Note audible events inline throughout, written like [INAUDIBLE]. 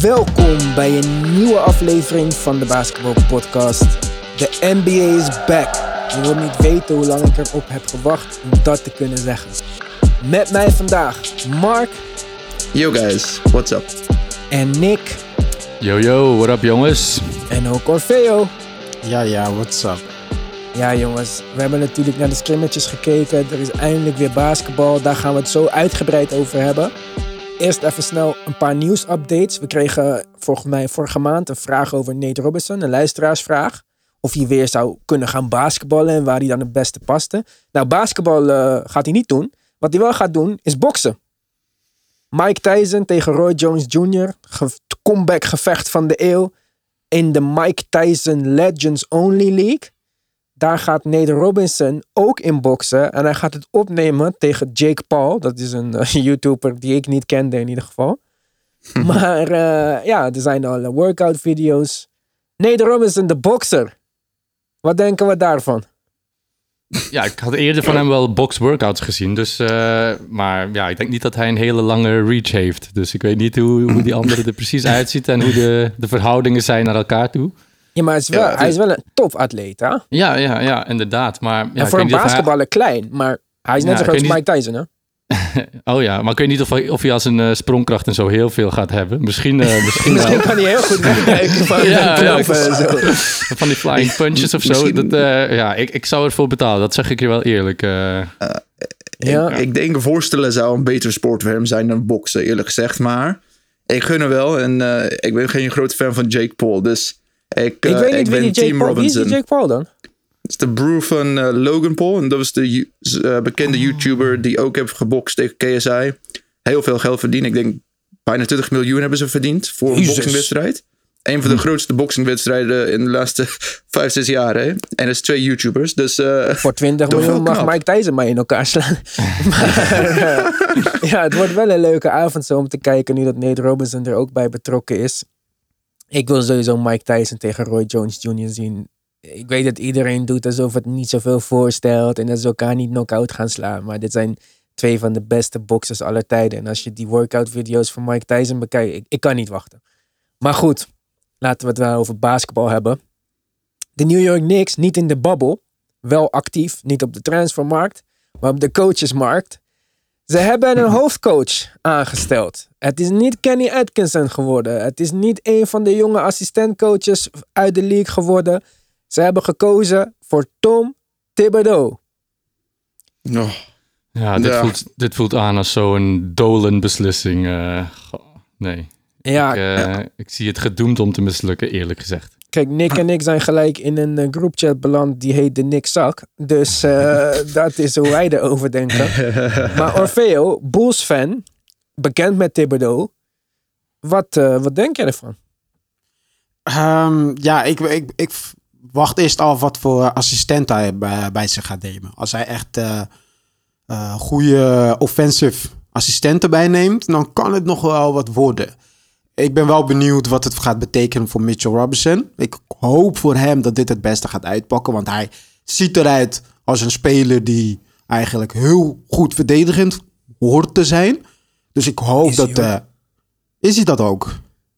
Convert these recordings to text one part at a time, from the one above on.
Welkom bij een nieuwe aflevering van de Basketball Podcast. De NBA is back. Je wilt niet weten hoe lang ik erop heb gewacht om dat te kunnen zeggen. Met mij vandaag Mark Yo guys, what's up? en Nick Yo yo, what up jongens? en ook Orfeo. Ja, ja, what's up? Ja jongens, we hebben natuurlijk naar de scrimmages gekeken. Er is eindelijk weer basketbal. Daar gaan we het zo uitgebreid over hebben. Eerst even snel een paar nieuwsupdates. We kregen volgens mij vorige maand een vraag over Nate Robinson, een luisteraarsvraag. Of hij weer zou kunnen gaan basketballen en waar hij dan het beste paste. Nou, basketbal eh, gaat hij niet doen. Wat hij wel gaat doen, is boksen. Mike Tyson tegen Roy Jones Jr. Ge comeback gevecht van de eeuw. In de Mike Tyson Legends Only League. Daar gaat Nate Robinson ook in boksen. En hij gaat het opnemen tegen Jake Paul. Dat is een eh, [LAUGHS] YouTuber die ik niet kende in ieder geval. [LAUGHS] maar eh, ja, er zijn al eh, workout video's. Nate Robinson, de bokser. Wat denken we daarvan? Ja, ik had eerder van hem wel box workouts gezien. Dus, eh, maar ja, ik denk niet dat hij een hele lange reach heeft. Dus ik weet niet hoe, hoe die andere er precies [LAUGHS] uitziet en hoe de, de verhoudingen zijn naar elkaar toe. Ja, maar hij is wel, Ja, hij is- wel een topatleet, hè? Ja, ja, ja, inderdaad. Maar, ja, en ik voor een hij- basketballer klein, maar hij is net Ja, zo groot als Mike Tyson, hè? [LAUGHS] Oh ja, maar ik weet niet of hij, of hij als een eh, sprongkracht en zo heel veel gaat hebben. Misschien, eh, [LAUGHS] misschien kan hij heel goed meekijken [LAUGHS] van Ja, ja. Van die flying punches of zo. Dat, eh, ja, ik, ik zou ervoor betalen. Dat zeg ik je wel eerlijk. eh. Ja. Ik, ik denk voorstellen zou een betere sport voor hem zijn dan boksen, eerlijk gezegd. Maar ik gun hem wel. En eh, ik ben geen grote fan van Jake Paul. Dus ik, Ik eh, weet niet wie ben die Jake Paul... Wie is die. Jake Paul dan? Het is de broer van eh, Logan Paul. En dat was de eh, bekende Oh. YouTuber die ook heeft gebokst tegen KSI. Heel veel geld verdiend. Ik denk bijna 20 miljoen hebben ze verdiend voor een Jezus. boksingwedstrijd. Een van de grootste boksingwedstrijden in de laatste [LAUGHS] 5, 6 jaar. Hè? En dat is twee YouTubers. Dus Voor 20 [LAUGHS] Toch miljoen mag. Mike Tyson maar in elkaar slaan. [LAUGHS] maar ja, het wordt wel een leuke avond zo om te kijken nu dat Nate Robinson er ook bij betrokken is. Ik wil sowieso Mike Tyson tegen Roy Jones Jr. zien. Ik weet dat iedereen doet alsof het niet zoveel voorstelt en dat ze elkaar niet knock-out gaan slaan. Maar dit zijn twee van de beste boxers aller tijden. En als je die workout video's van Mike Tyson bekijkt, ik, kan niet wachten. Maar goed, laten we het wel over basketbal hebben. De New York Knicks niet in de bubble, wel actief, niet op de transfermarkt, maar op de coachesmarkt. Ze hebben een hoofdcoach aangesteld. Het is niet Kenny Atkinson geworden. Het is niet een van de jonge assistentcoaches uit de league geworden. Ze hebben gekozen voor Tom Thibodeau. oh, ja, dit, Ja. Voelt, dit voelt aan als zo'n dolen beslissing. eh, nee. Ja, ik, eh, ik zie het gedoemd om te mislukken, eerlijk gezegd. Kijk, Nick en ik zijn gelijk in een eh, groupchat beland die heet de Nick Zak. Dus eh, [LAUGHS] dat is hoe wij erover denken. Maar Orfeo, Bulls fan, bekend met Thibodeau. Wat, eh, wat denk jij ervan? Ehm, ja, ik, ik, ik wacht eerst af wat voor assistent hij bij, bij zich gaat nemen. Als hij echt eh eh, goede offensive assistenten bijneemt, dan kan het nog wel wat worden. Ik ben wel benieuwd wat het gaat betekenen voor Mitchell Robinson. Ik hoop voor hem dat dit het beste gaat uitpakken, want hij ziet eruit als een speler die eigenlijk heel goed verdedigend hoort te zijn. Dus ik hoop Is hij dat... ook? eh, is hij dat ook?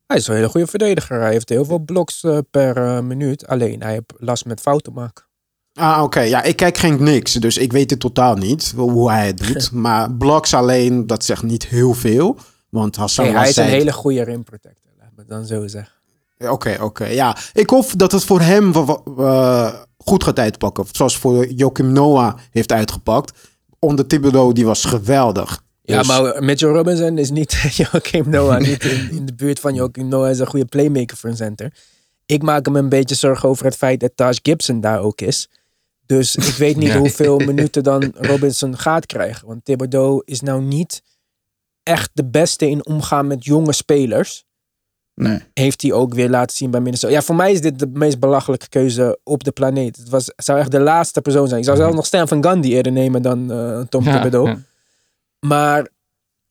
Hij is een hele goede verdediger. Hij heeft heel veel bloks eh, per eh, minuut. Alleen hij heeft last met fouten maken. Ah, oké. Ja, ik kijk geen niks, dus ik weet het totaal niet hoe hij het doet. [LAUGHS] maar blocks alleen, dat zegt niet heel veel. Want Hassan hij is een hele goede rim protector. Laat me het dan zo zeggen. Oké, oké. ja, ik hoop dat het voor hem eh, goed gaat uitpakken. Zoals voor Joachim Noah heeft uitgepakt. Onder Thibodeau, die was geweldig. Ja, Dus- maar Mitchell Robinson is niet [LAUGHS] Joachim Noah. [LAUGHS] niet in, in de buurt van Joachim Noah. Hij is een goede playmaker voor een center. Ik maak hem een beetje zorgen over het feit dat Taj Gibson daar ook is. Dus ik weet niet Ja. hoeveel [LAUGHS] minuten dan Robinson gaat krijgen. Want Thibodeau is nou niet echt de beste in omgaan met jonge spelers. nee. heeft hij ook weer laten zien bij Minnesota. Ja, voor mij is dit de meest belachelijke keuze op de planeet. Het was, zou echt de laatste persoon zijn. Ik zou zelfs nog Stan van Gandhi eerder nemen dan eh, Tom Ja, Thibodeau. ja. Maar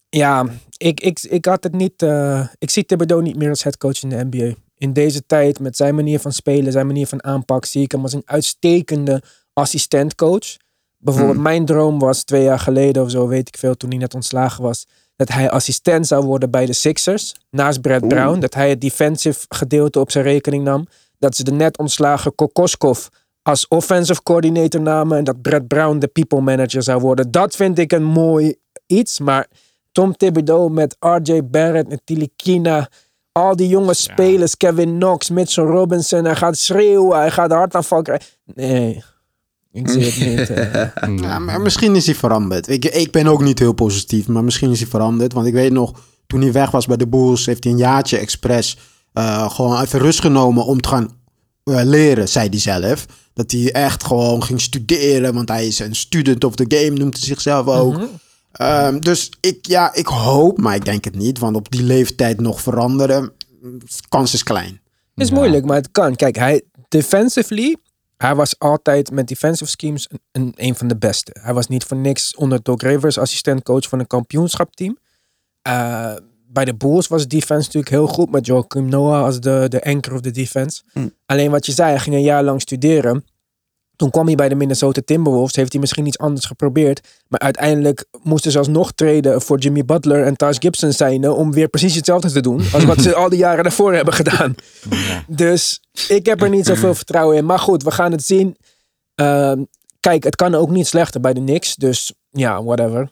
ja, ik, ik, ik had het niet. eh, ik zie Thibodeau niet meer als headcoach in de NBA. In deze tijd, met zijn manier van spelen, zijn manier van aanpak, zie ik hem als een uitstekende assistentcoach. Bijvoorbeeld, Hmm. mijn droom was twee jaar geleden of zo, weet ik veel, toen hij net ontslagen was, dat hij assistent zou worden bij de Sixers. Naast Brad Brown. Dat hij het defensive gedeelte op zijn rekening nam. Dat ze de net ontslagen Kokoskov als offensive coordinator namen. En dat Brad Brown de people manager zou worden. Dat vind ik een mooi iets. Maar Tom Thibodeau met RJ Barrett en Tilikina. Al die jonge spelers. Kevin Knox, Mitchell Robinson. Hij gaat schreeuwen. Hij gaat hartaanval krijgen. Nee. Ik zie het niet. eh. [LAUGHS] Ja, maar misschien is hij veranderd. Ik, ik ben ook niet heel positief, maar misschien is hij veranderd. Want ik weet nog, toen hij weg was bij de Bulls, heeft hij een jaartje expres eh, gewoon even rust genomen om te gaan eh, leren, zei hij zelf. Dat hij echt gewoon ging studeren, want hij is een student of the game, noemt hij zichzelf ook. Ehm, dus ik, ja, ik hoop, maar ik denk het niet, want op die leeftijd nog veranderen, kans is klein. is moeilijk, maar het kan. Kijk, hij defensively, hij was altijd met defensive schemes een, een, een van de beste. Hij was niet voor niks onder Doc Rivers assistentcoach van een kampioenschapteam. Eh, bij de Bulls was defense natuurlijk heel goed met Joakim Noah als de, de anchor of de defense. Alleen wat je zei, hij ging een jaar lang studeren. Toen kwam hij bij de Minnesota Timberwolves. Heeft hij misschien iets anders geprobeerd. Maar uiteindelijk moesten ze alsnog treden voor Jimmy Butler en Taj Gibson zijn. Om weer precies hetzelfde te doen. Als wat ze [LAUGHS] al die jaren daarvoor hebben gedaan. Dus ik heb er niet zoveel [CLEARS THROAT] vertrouwen in. Maar goed, we gaan het zien. Ehm, kijk, het kan ook niet slechter bij de Knicks. Dus ja, whatever.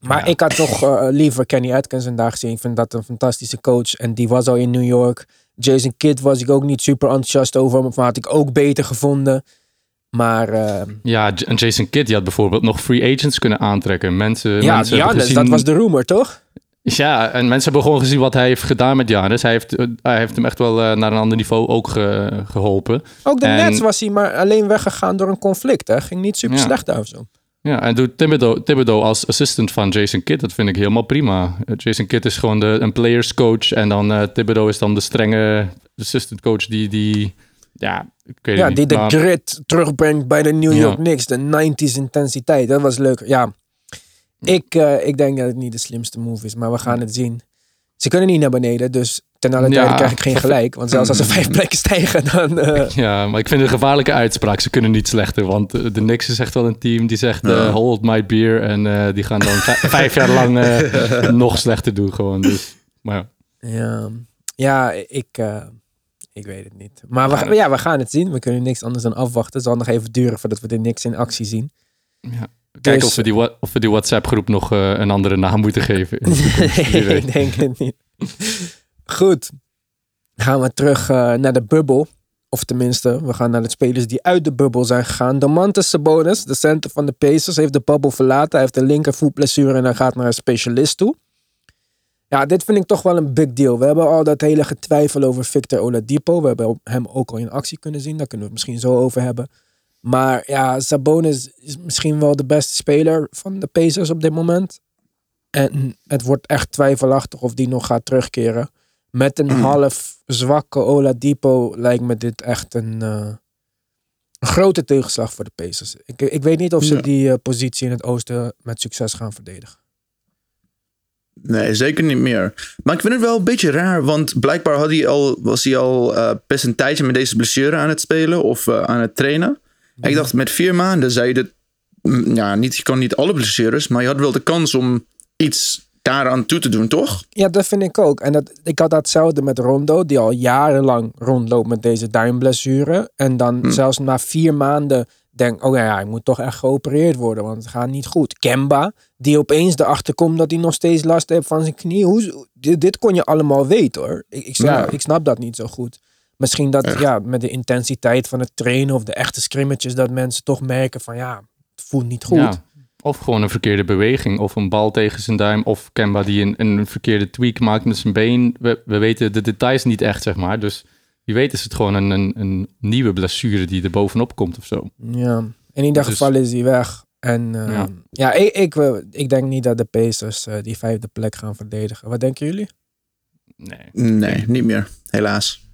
Maar ik had toch eh, liever Kenny Atkinson daar gezien. Ik vind dat een fantastische coach. En die was al in New York. Jason Kidd was ik ook niet super enthousiast over. Maar had ik ook beter gevonden. Maar eh, Ja, en Jason Kidd die had bijvoorbeeld nog free agents kunnen aantrekken. Mensen, ja, mensen hebben Giannis, gezien- dat was de rumor, toch? Ja, en mensen hebben gewoon gezien wat hij heeft gedaan met Giannis. Hij heeft, eh, hij heeft hem echt wel eh, naar een ander niveau ook ge- geholpen. Ook de En- Nets was hij maar alleen weggegaan door een conflict. Hè? Ging niet super Ja. slecht daar of zo. Ja, en doet Thibodeau, Thibodeau als assistant van Jason Kidd, dat vind ik helemaal prima. Jason Kidd is gewoon de, een players coach en dan Thibodeau is dan de strenge assistant coach die, die ja, ik weet Ja, het die de maar- grit terugbrengt bij de New Ja. York Knicks. De 90s intensiteit. Dat was leuk. Ja, ik, eh, ik denk dat het niet de slimste move is. Maar we gaan het zien. Ze kunnen niet naar beneden. Dus ten alle Ja. tijde krijg ik geen [LAUGHS] gelijk. Want zelfs als ze vijf plekken stijgen, dan... eh, [LAUGHS] Ja, maar ik vind het een gevaarlijke uitspraak. Ze kunnen niet slechter, want eh, de Knicks is echt wel een team die zegt eh, hold my beer en eh, die gaan dan vij- [LAUGHS] vijf jaar lang eh, nog slechter doen gewoon. Dus, maar ja. ja, ja ik, eh, ik weet het niet. Maar we, ja, we gaan het zien. We kunnen niks anders dan afwachten. Het zal nog even duren voordat we de Knicks in actie zien. Ja. Kijken Dus- of we die, of we die WhatsApp-groep nog eh, een andere naam moeten geven. [LAUGHS] Nee, ik denk het niet. Goed. Gaan we terug eh, naar de bubbel. Of tenminste, we gaan naar de spelers die uit de bubbel zijn gegaan. Domantas Sabonis, de center van de Pacers, heeft de bubbel verlaten. Hij heeft een linkervoetblessure en hij gaat naar een specialist toe. Ja, dit vind ik toch wel een big deal. We hebben al dat hele getwijfel over Victor Oladipo. We hebben hem ook al in actie kunnen zien. Daar kunnen we het misschien zo over hebben. Maar ja, Sabonis is misschien wel de beste speler van de Pacers op dit moment. En het wordt echt twijfelachtig of die nog gaat terugkeren. Met een half zwakke Oladipo lijkt me dit echt een, eh, een grote tegenslag voor de Pacers. Ik, ik weet niet of ze Ja. die eh, positie in het oosten met succes gaan verdedigen. Nee, zeker niet meer. Maar ik vind het wel een beetje raar, want blijkbaar had hij al, was hij al eh, best een tijdje met deze blessure aan het spelen of eh, aan het trainen. En ik dacht, met vier maanden zei je dat, ja, niet, je kan niet alle blessures, maar je had wel de kans om iets daaraan toe te doen, toch? Ja, dat vind ik ook. En dat, ik had datzelfde met Rondo, die al jarenlang rondloopt met deze duimblessure. En dan zelfs na vier maanden denkt, oh ja, ja, hij moet toch echt geopereerd worden, want het gaat niet goed. Kemba, die opeens erachter komt dat hij nog steeds last heeft van zijn knie. Hoe, dit, dit kon je allemaal weten hoor. Ik, ik, ja, Ja. ik snap dat niet zo goed. Misschien dat ja, met de intensiteit van het trainen of de echte scrimmages, dat mensen toch merken van ja, het voelt niet goed. Ja. Of gewoon een verkeerde beweging, of een bal tegen zijn duim, of Kemba die een, een verkeerde tweak maakt met zijn been. We, we weten de details niet echt, zeg maar. Dus wie weet is het gewoon een, een, een nieuwe blessure die er bovenop komt of zo. Ja, in ieder Dus- geval is hij weg. En ja, Ja. ik, ik, eh, ik denk niet dat de Pacers eh, die vijfde plek gaan verdedigen. Wat denken jullie? Nee. Nee, niet meer, helaas.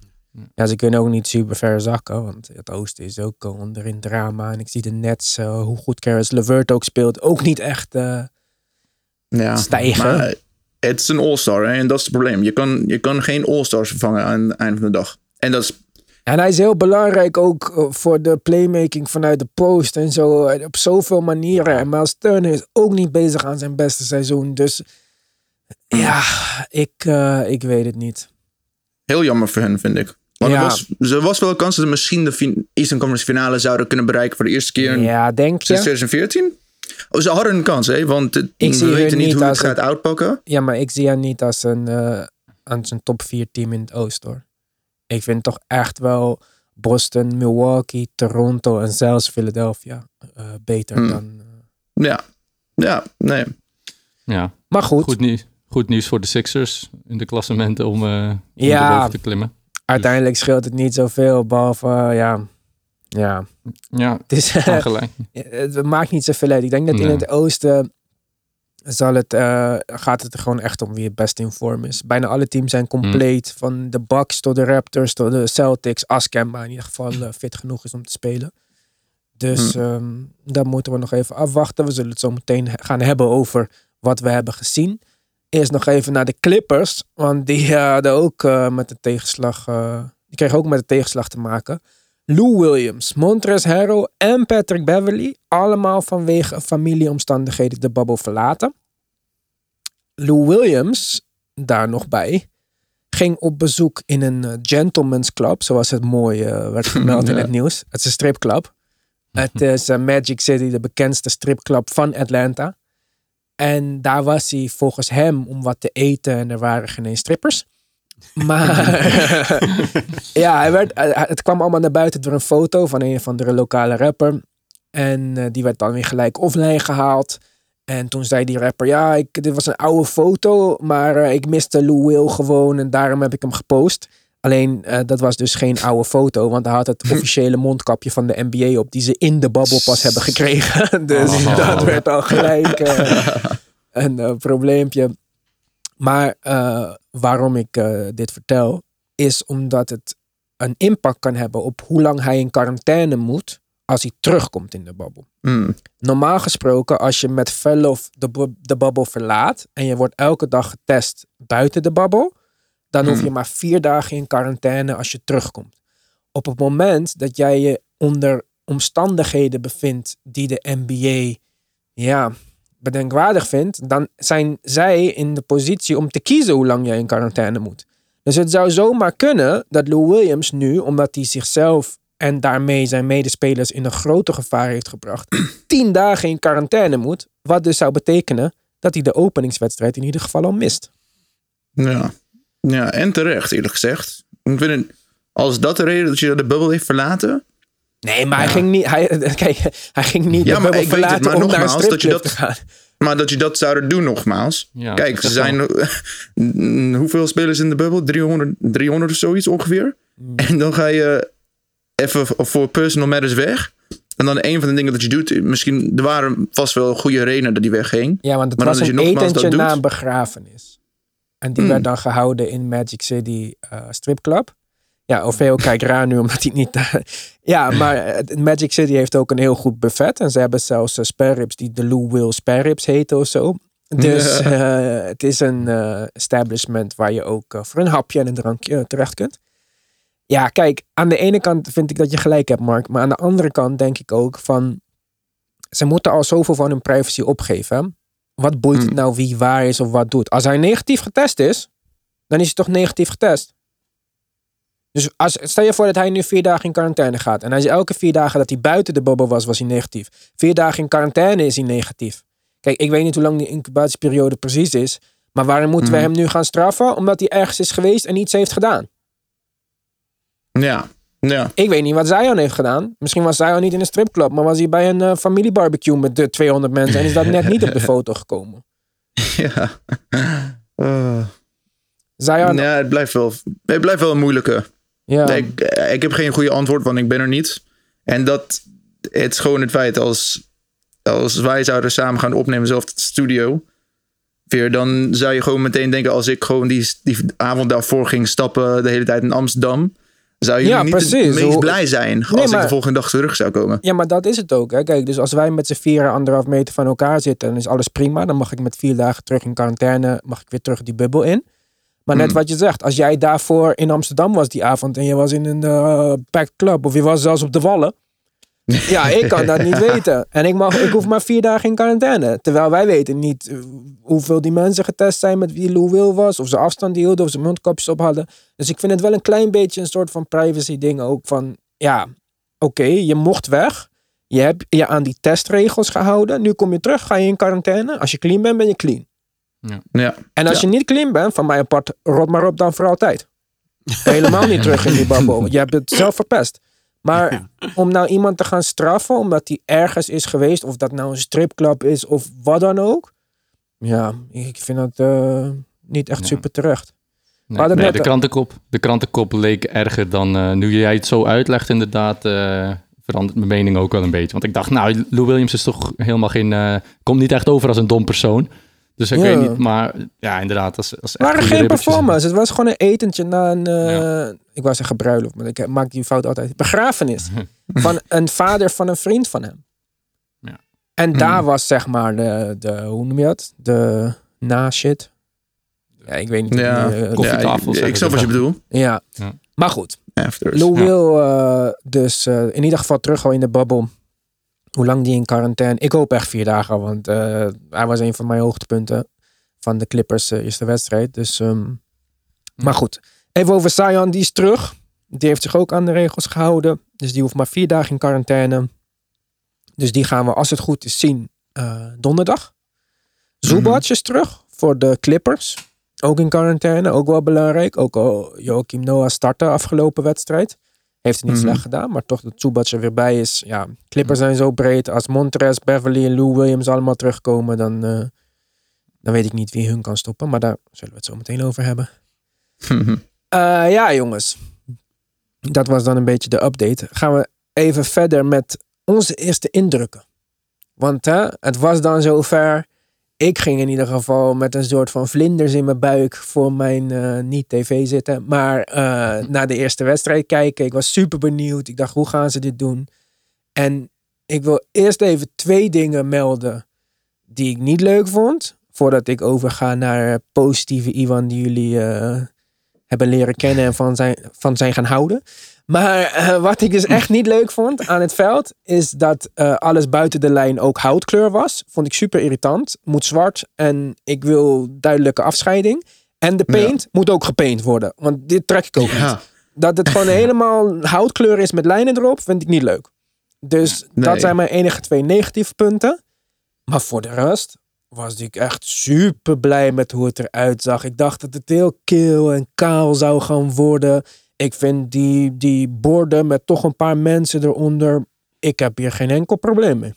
Ja, ze kunnen ook niet super ver zakken, want het oosten is ook eh, onderin drama. En ik zie de Nets, eh, hoe goed Karis LeVert ook speelt, ook niet echt... eh, Ja, Stijgen. Maar het is een all-star hè, en dat is het probleem. Je kan, je kan geen all-stars vervangen aan het einde van de dag. En dat is En hij is heel belangrijk ook eh, voor de playmaking vanuit de post en zo. eh, Op zoveel manieren. En Miles Turner is ook niet bezig aan zijn beste seizoen. Dus Ja, ik, eh, ik weet het niet. Heel jammer voor hen, vind ik. Want Ja. er, was, er was wel een kans dat ze misschien de Eastern Conference finale zouden kunnen bereiken voor de eerste keer in Ja, denk sinds je? 2014. Oh, ze hadden een kans, hè? Want het- Ik we weten niet hoe het een- gaat uitpakken. Ja, maar ik zie haar niet als een, als een top 4 team in het oosten hoor. Ik vind toch echt wel Boston, Milwaukee, Toronto en zelfs Philadelphia eh, beter Hmm. dan... eh. Ja, ja, nee. Ja, Maar goed, goed, nieuws, goed nieuws voor de Sixers in de klassementen om, eh om Ja. erboven te klimmen. uiteindelijk scheelt het niet zoveel, behalve, eh, ja... Ja, Ja, het, is, [LAUGHS] [LAUGHS] het maakt niet zoveel uit. Ik denk dat in het oosten zal het, eh, gaat het er gewoon echt om wie het best in vorm is. Bijna alle teams zijn compleet. Van de Bucks tot de Raptors tot de Celtics. Als Kemba in ieder geval eh, fit genoeg is om te spelen. Dus ehm daar moeten we nog even afwachten. We zullen het zo meteen gaan hebben over wat we hebben gezien. Eerst nog even naar de Clippers. Want die eh, hadden ook met de tegenslag... die kregen ook met de tegenslag te maken. Lou Williams, Montrezl Harrell en Patrick Beverly. Allemaal vanwege familieomstandigheden de babbel verlaten. Lou Williams, daar nog bij, ging op bezoek in een eh, gentleman's club. Zoals het mooi eh, werd [LAUGHS] gemeld in het nieuws. Het is een stripclub. Het is eh, Magic City, de bekendste stripclub van Atlanta. En daar was hij volgens hem om wat te eten en er waren geen strippers. Maar [LAUGHS] [LAUGHS] ja, hij werd, het kwam allemaal naar buiten door een foto van een van de lokale rapper. En eh, die werd dan weer gelijk offline gehaald. En toen zei die rapper, ja, ik, dit was een oude foto, maar eh, ik miste Lou Will gewoon en daarom heb ik hem gepost. Alleen, eh, dat was dus geen oude foto, want hij had het [LAUGHS] officiële mondkapje van de NBA op, die ze in de babbel pas hebben gekregen. dus Oh. dat werd al gelijk een probleempje. Maar eh, waarom ik eh, dit vertel, is omdat het een impact kan hebben op hoe lang hij in quarantaine moet als hij terugkomt in de babbel. Hmm. Normaal gesproken, als je met verlof de, de babbel verlaat en je wordt elke dag getest buiten de babbel, dan hoef je Hmm. maar vier dagen in quarantaine als je terugkomt. Op het moment dat jij je onder omstandigheden bevindt die de NBA ja, bedenkwaardig vindt, dan zijn zij in de positie om te kiezen hoe lang jij in quarantaine moet. Dus het zou zomaar kunnen dat Lou Williams nu, omdat hij zichzelf en daarmee zijn medespelers in een groter gevaar heeft gebracht, [CLEARS THROAT] tien dagen in quarantaine moet. Wat dus zou betekenen dat hij de openingswedstrijd in ieder geval al mist. Ja. ja, en terecht eerlijk gezegd. Ik vind als dat de reden dat je de bubbel heeft verlaten. Nee, maar hij ging niet, hij, [LAUGHS] kijk, hij ging niet Ja, de maar bubbel ik weet het, verlaten maar om naar een nogmaals, dat je stripclub dat- te gaan. Maar dat je dat zouden doen nogmaals. Ja, Kijk, ze zijn [LAUGHS] hoeveel spelers in de bubbel? 300, 300 of zoiets ongeveer. Hmm. En dan ga je even voor personal matters weg. En dan een van de dingen dat je doet, misschien er waren vast wel goede redenen dat die wegging. Ja, want het Maar was als een je etentje na een begrafenis. En die Hmm. werd dan gehouden in Magic City eh, Stripclub. Ja, Orfeo kijkt raar nu omdat hij niet... [LAUGHS] ja, maar eh, Magic City heeft ook een heel goed buffet. En ze hebben zelfs uh, spareribs die de Lou Will spareribs heten of zo. Dus eh, het is een eh, establishment waar je ook eh, voor een hapje en een drankje eh, terecht kunt. Ja, kijk, aan de ene kant vind ik dat je gelijk hebt, Mark. Maar aan de andere kant denk ik ook van... Ze moeten al zoveel van hun privacy opgeven. Wat boeit het Hmm. nou wie waar is of wat doet? Als hij negatief getest is, dan is hij toch negatief getest. Dus als, stel je voor dat hij nu vier dagen in quarantaine gaat. En hij is elke vier dagen dat hij buiten de bubbel was, was hij negatief. Vier dagen in quarantaine is hij negatief. Kijk, ik weet niet hoe lang die incubatieperiode precies is. Maar waarom moeten we Mhm. hem nu gaan straffen? Omdat hij ergens is geweest en iets heeft gedaan. Ja, ja. Ik weet niet wat Zion heeft gedaan. Misschien was Zion niet in een stripclub, maar was hij bij een eh, familiebarbecue met de 200 mensen en is dat net niet op de [LAUGHS] foto gekomen. ja. Zion, ja, het blijft, wel, het blijft wel een moeilijke. Ja. Nee, ik, eh, ik heb geen goede antwoord, want ik ben er niet. En dat, het is gewoon het feit als, als wij zouden samen gaan opnemen, zelf het studio. Weer, dan zou je gewoon meteen denken, als ik gewoon die, die avond daarvoor ging stappen de hele tijd in Amsterdam. Zou je Ja, niet precies. het meest blij zijn als Nee, ik de volgende dag terug zou komen. Ja, maar dat is het ook. Hè. Kijk, dus als wij met z'n vieren anderhalf meter van elkaar zitten, dan is alles prima. Dan mag ik met vier dagen terug in quarantaine, mag ik weer terug die bubbel in. Maar net Hmm. wat je zegt, als jij daarvoor in Amsterdam was die avond en je was in een eh packed club of je was zelfs op de Wallen, [LAUGHS] Ja, ik kan dat niet weten. En ik, mag, ik hoef maar vier dagen in quarantaine. Terwijl wij weten niet eh, hoeveel die mensen getest zijn met wie Lou Will was. Of ze afstand hielden, of ze mondkapjes op hadden. Dus ik vind het wel een klein beetje een soort van privacy ding ook. Van, ja, oké, je mocht weg. Je hebt je aan die testregels gehouden. Nu kom je terug, ga je in quarantaine. Als je clean bent, ben je clean. Ja. En als Ja. je niet clean bent, van mij apart, rot maar op dan voor altijd. Helemaal niet terug in die [LAUGHS] babbel. Je hebt het zelf verpest. Maar om nou iemand te gaan straffen omdat hij ergens is geweest, of dat nou een stripclub is of wat dan ook. Ja, ik vind dat eh, niet echt Ja. super terecht. Nee, net- de, krantenkop, de krantenkop leek erger dan eh, nu jij het zo uitlegt inderdaad. eh, verandert mijn mening ook wel een beetje. Want ik dacht, nou, Lou Williams is toch helemaal geen... eh, komt niet echt over als een dom persoon. Dus ik Ja. weet niet, maar ja, inderdaad. Als, als Het waren echt geen performance. Het was gewoon een etentje na een, eh, ik wou zeggen bruiloft, maar ik maak die fout altijd. Begrafenis [LAUGHS] van een vader van een vriend van hem. Ja. En daar was zeg maar de, de, hoe noem je dat? De na-shit. Ja, ik weet niet. Ja. die, eh, Koffietafel, Ja, ik- snap wat je bedoelt. ja. Ja. Maar goed. Afters. Lou Ja. wil eh, dus eh, in ieder geval terug al in de babbel. Hoe lang die in quarantaine. Ik hoop echt vier dagen, want eh, hij was een van mijn hoogtepunten van de Clippers eh, eerste wedstrijd. Dus, ehm, Maar goed, even over Zion, die is terug. Die heeft zich ook aan de regels gehouden. Dus die hoeft maar vier dagen in quarantaine. Dus die gaan we, als het goed is, zien eh, donderdag. Zubac is terug voor de Clippers. Ook in quarantaine, ook wel belangrijk. Ook al Joachim Noah startte afgelopen wedstrijd. Heeft het niet Mhm. slecht gedaan, maar toch dat Zubac er weer bij is. Ja, Clippers zijn zo breed. Als Montrez, Beverly en Lou Williams allemaal terugkomen, dan, eh, dan weet ik niet wie hun kan stoppen. Maar daar zullen we het zo meteen over hebben. [LAUGHS] Eh, ja, jongens. Dat was dan een beetje de update. Gaan we even verder met onze eerste indrukken. Want hè, het was dan zover. Ik ging in ieder geval met een soort van vlinders in mijn buik voor mijn eh, niet-tv zitten. Maar eh, naar de eerste wedstrijd kijken. Ik was super benieuwd. Ik dacht, hoe gaan ze dit doen? En ik wil eerst even twee dingen melden die ik niet leuk vond. Voordat ik overga naar eh, positieve Iwan die jullie hebben leren kennen en van zijn, van zijn gaan houden. Maar eh, wat ik dus echt niet leuk vond aan het veld, is dat eh, alles buiten de lijn ook houtkleur was. Vond ik super irritant. Moet zwart en ik wil duidelijke afscheiding. En de paint moet ook gepaint worden, want dit trek ik ook niet. Dat het gewoon [LAUGHS] helemaal houtkleur is met lijnen erop, vind ik niet leuk. Dus dat zijn mijn enige twee negatieve punten. Maar voor de rest was ik echt super blij met hoe het eruit zag. Ik dacht dat het heel kil en kaal zou gaan worden. Ik vind die, die borden met toch een paar mensen eronder. Ik heb hier geen enkel probleem mee.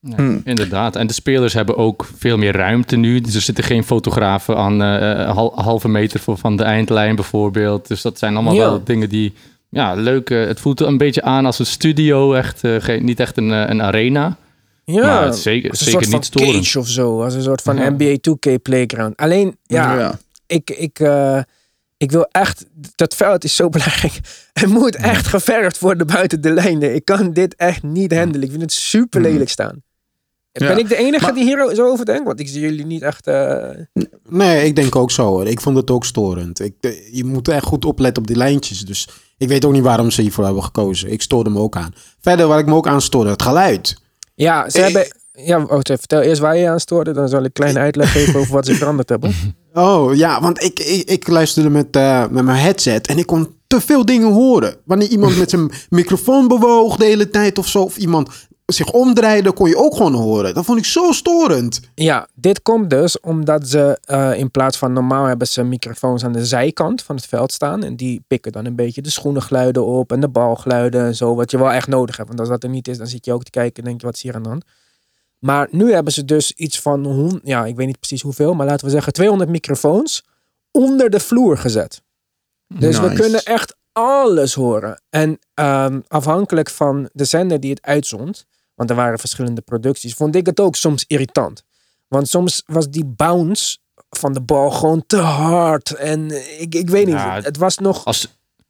Ja, Hmm. Inderdaad. En de spelers hebben ook veel meer ruimte nu. Dus er zitten geen fotografen aan hal- halve meter voor, van de eindlijn bijvoorbeeld. Dus dat zijn allemaal Ja. wel dingen die... Ja, leuk. eh, het voelt een beetje aan als een studio. Echt, eh, geen, niet echt een, een arena. Ja, Maar het is zeker- als een zeker soort niet van storend. cage of zo. Als een soort van Ja. NBA 2K playground. Alleen, ja, Ja. ik, ik, eh, ik wil echt, dat veld is zo [LAUGHS] belangrijk. Het moet echt geverfd worden buiten de lijnen. Ik kan dit echt niet handelen. Ik vind het super lelijk staan. Ja. Ben ik de enige Maar- die hier zo over denkt? Want ik zie jullie niet echt. eh, Nee, ik denk ook zo hoor. Ik vond het ook storend. Ik, je moet echt goed opletten op die lijntjes. Dus ik weet ook niet waarom ze hiervoor hebben gekozen. Ik stoorde me ook aan. Verder, waar ik me ook aan stoorde, het geluid. Ja, ze hebben. Ja, even, vertel eerst waar je je aan stoorde. Dan zal ik een kleine uitleg geven over wat ze veranderd hebben. [LAUGHS] Oh ja, want ik, ik, ik luisterde met, eh, met mijn headset en ik kon te veel dingen horen. Wanneer iemand met zijn [LAUGHS] microfoon bewoog de hele tijd of zo, of iemand zich omdraaide, kon je ook gewoon horen. Dat vond ik zo storend. Ja, dit komt dus omdat ze eh, in plaats van normaal hebben ze microfoons aan de zijkant van het veld staan. En die pikken dan een beetje de schoenengeluiden op en de balgeluiden en zo. Wat je wel echt nodig hebt. Want als dat er niet is, dan zit je ook te kijken en denk je, wat is hier aan de hand? Maar nu hebben ze dus iets van, ja, ik weet niet precies hoeveel, maar laten we zeggen 200 microfoons onder de vloer gezet. Dus we kunnen echt alles horen. En ehm, afhankelijk van de zender die het uitzond, want er waren verschillende producties, vond ik het ook soms irritant. Want soms was die bounce van de bal gewoon te hard. En ik, ik weet niet, Ja, het, het was nog... Als,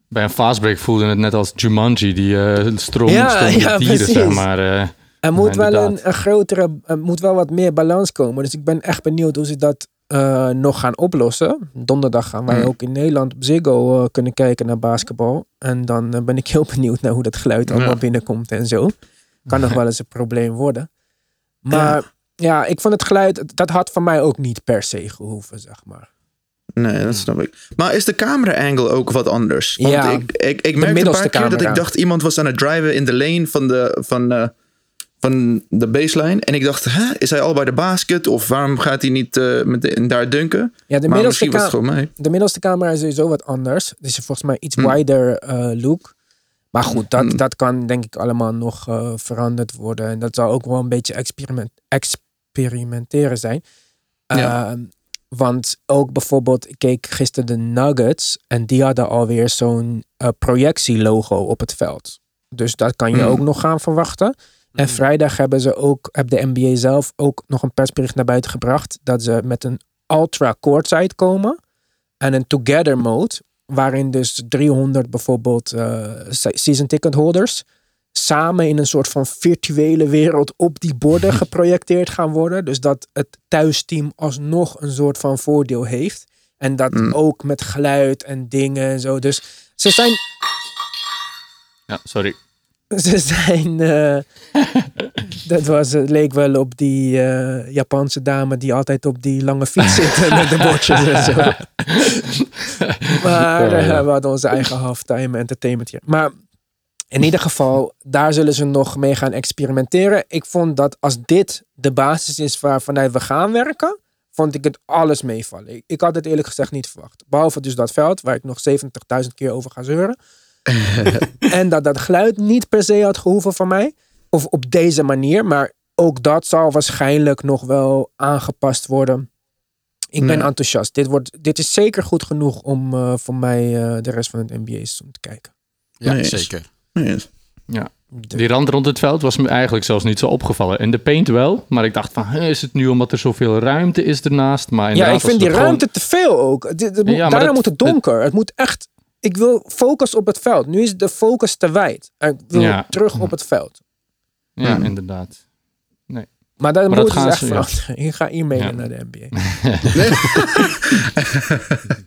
bij een fastbreak voelde het net als Jumanji, die eh stroom, Ja, [LAUGHS] ja, dieren, precies. zeg maar. eh. Er moet wel een, grotere, er moet wel wat meer balans komen. Dus ik ben echt benieuwd hoe ze dat eh, nog gaan oplossen. Donderdag gaan wij Mm. ook in Nederland op Ziggo eh, kunnen kijken naar basketbal. En dan eh, ben ik heel [LAUGHS] benieuwd naar hoe dat geluid allemaal binnenkomt en zo. kan nog [LAUGHS] wel eens een probleem worden. Maar ja. ik vond het geluid, dat had van mij ook niet per se gehoeven, zeg maar. Nee, dat snap ik. Maar is de camera-angle ook wat anders? Want Ja, ik, ik, ik merkte een paar keer dat ik dacht iemand was aan het driven in de lane van de, van, van de baseline. En ik dacht, hè, is hij al bij de basket? Of waarom gaat hij niet eh, met daar dunken? Ja, de maar middelste, was het mij. de middelste camera is sowieso wat anders. Het is volgens mij iets Hm. wider eh, look. Maar goed, dat, Hm. dat kan denk ik allemaal nog eh, veranderd worden. En dat zal ook wel een beetje experiment, experimenteren zijn. Ja. Ehm, want ook bijvoorbeeld, ik keek gisteren de Nuggets. En die hadden alweer zo'n projectielogo op het veld. Dus dat kan je Hm. ook nog gaan verwachten. En vrijdag hebben ze ook, heb de NBA zelf ook nog een persbericht naar buiten gebracht. Dat ze met een ultra courtside komen. En een together mode. Waarin dus 300 bijvoorbeeld eh, se- season ticket holders. Samen in een soort van virtuele wereld op die borden [LAUGHS] geprojecteerd gaan worden. Dus dat het thuisteam alsnog een soort van voordeel heeft. En dat Mm. ook met geluid en dingen en zo. Dus ze zijn, Ja, sorry. [LAUGHS] ze zijn, eh, dat was, het leek wel op die eh, Japanse dame die altijd op die lange fiets zit met de bordjes en zo. [LAUGHS] maar eh, we hadden onze eigen halftime entertainment hier. Maar in ieder geval, daar zullen ze nog mee gaan experimenteren. Ik vond dat als dit de basis is waarvanuit we gaan werken, vond ik het alles meevallen. Ik, ik had het eerlijk gezegd niet verwacht. Behalve dus dat veld, waar ik nog 70.000 keer over ga zeuren. [LAUGHS] en dat dat geluid niet per se had gehoeven van mij. Of op deze manier. Maar ook dat zal waarschijnlijk nog wel aangepast worden. Ik ben Ja. enthousiast. Dit, wordt, dit is zeker goed genoeg om eh, voor mij eh, de rest van het NBA-seizoen te kijken. Ja, Nee, zeker. Nee, Die rand rond het veld was me eigenlijk zelfs niet zo opgevallen. In de paint wel, maar ik dacht van, is het nu omdat er zoveel ruimte is ernaast? Maar Ja, ik vind die gewoon- ruimte te veel ook. Ja, daarna dat- moet het donker. Het moet echt... Ik wil focus op het veld. Nu is de focus te wijd. En Ik wil Ja. terug op het veld. Ja, Hmm. inderdaad. Maar dat Maar moet dat dus echt ja. veranderen. Ik ga e-mailen Ja. naar de NBA.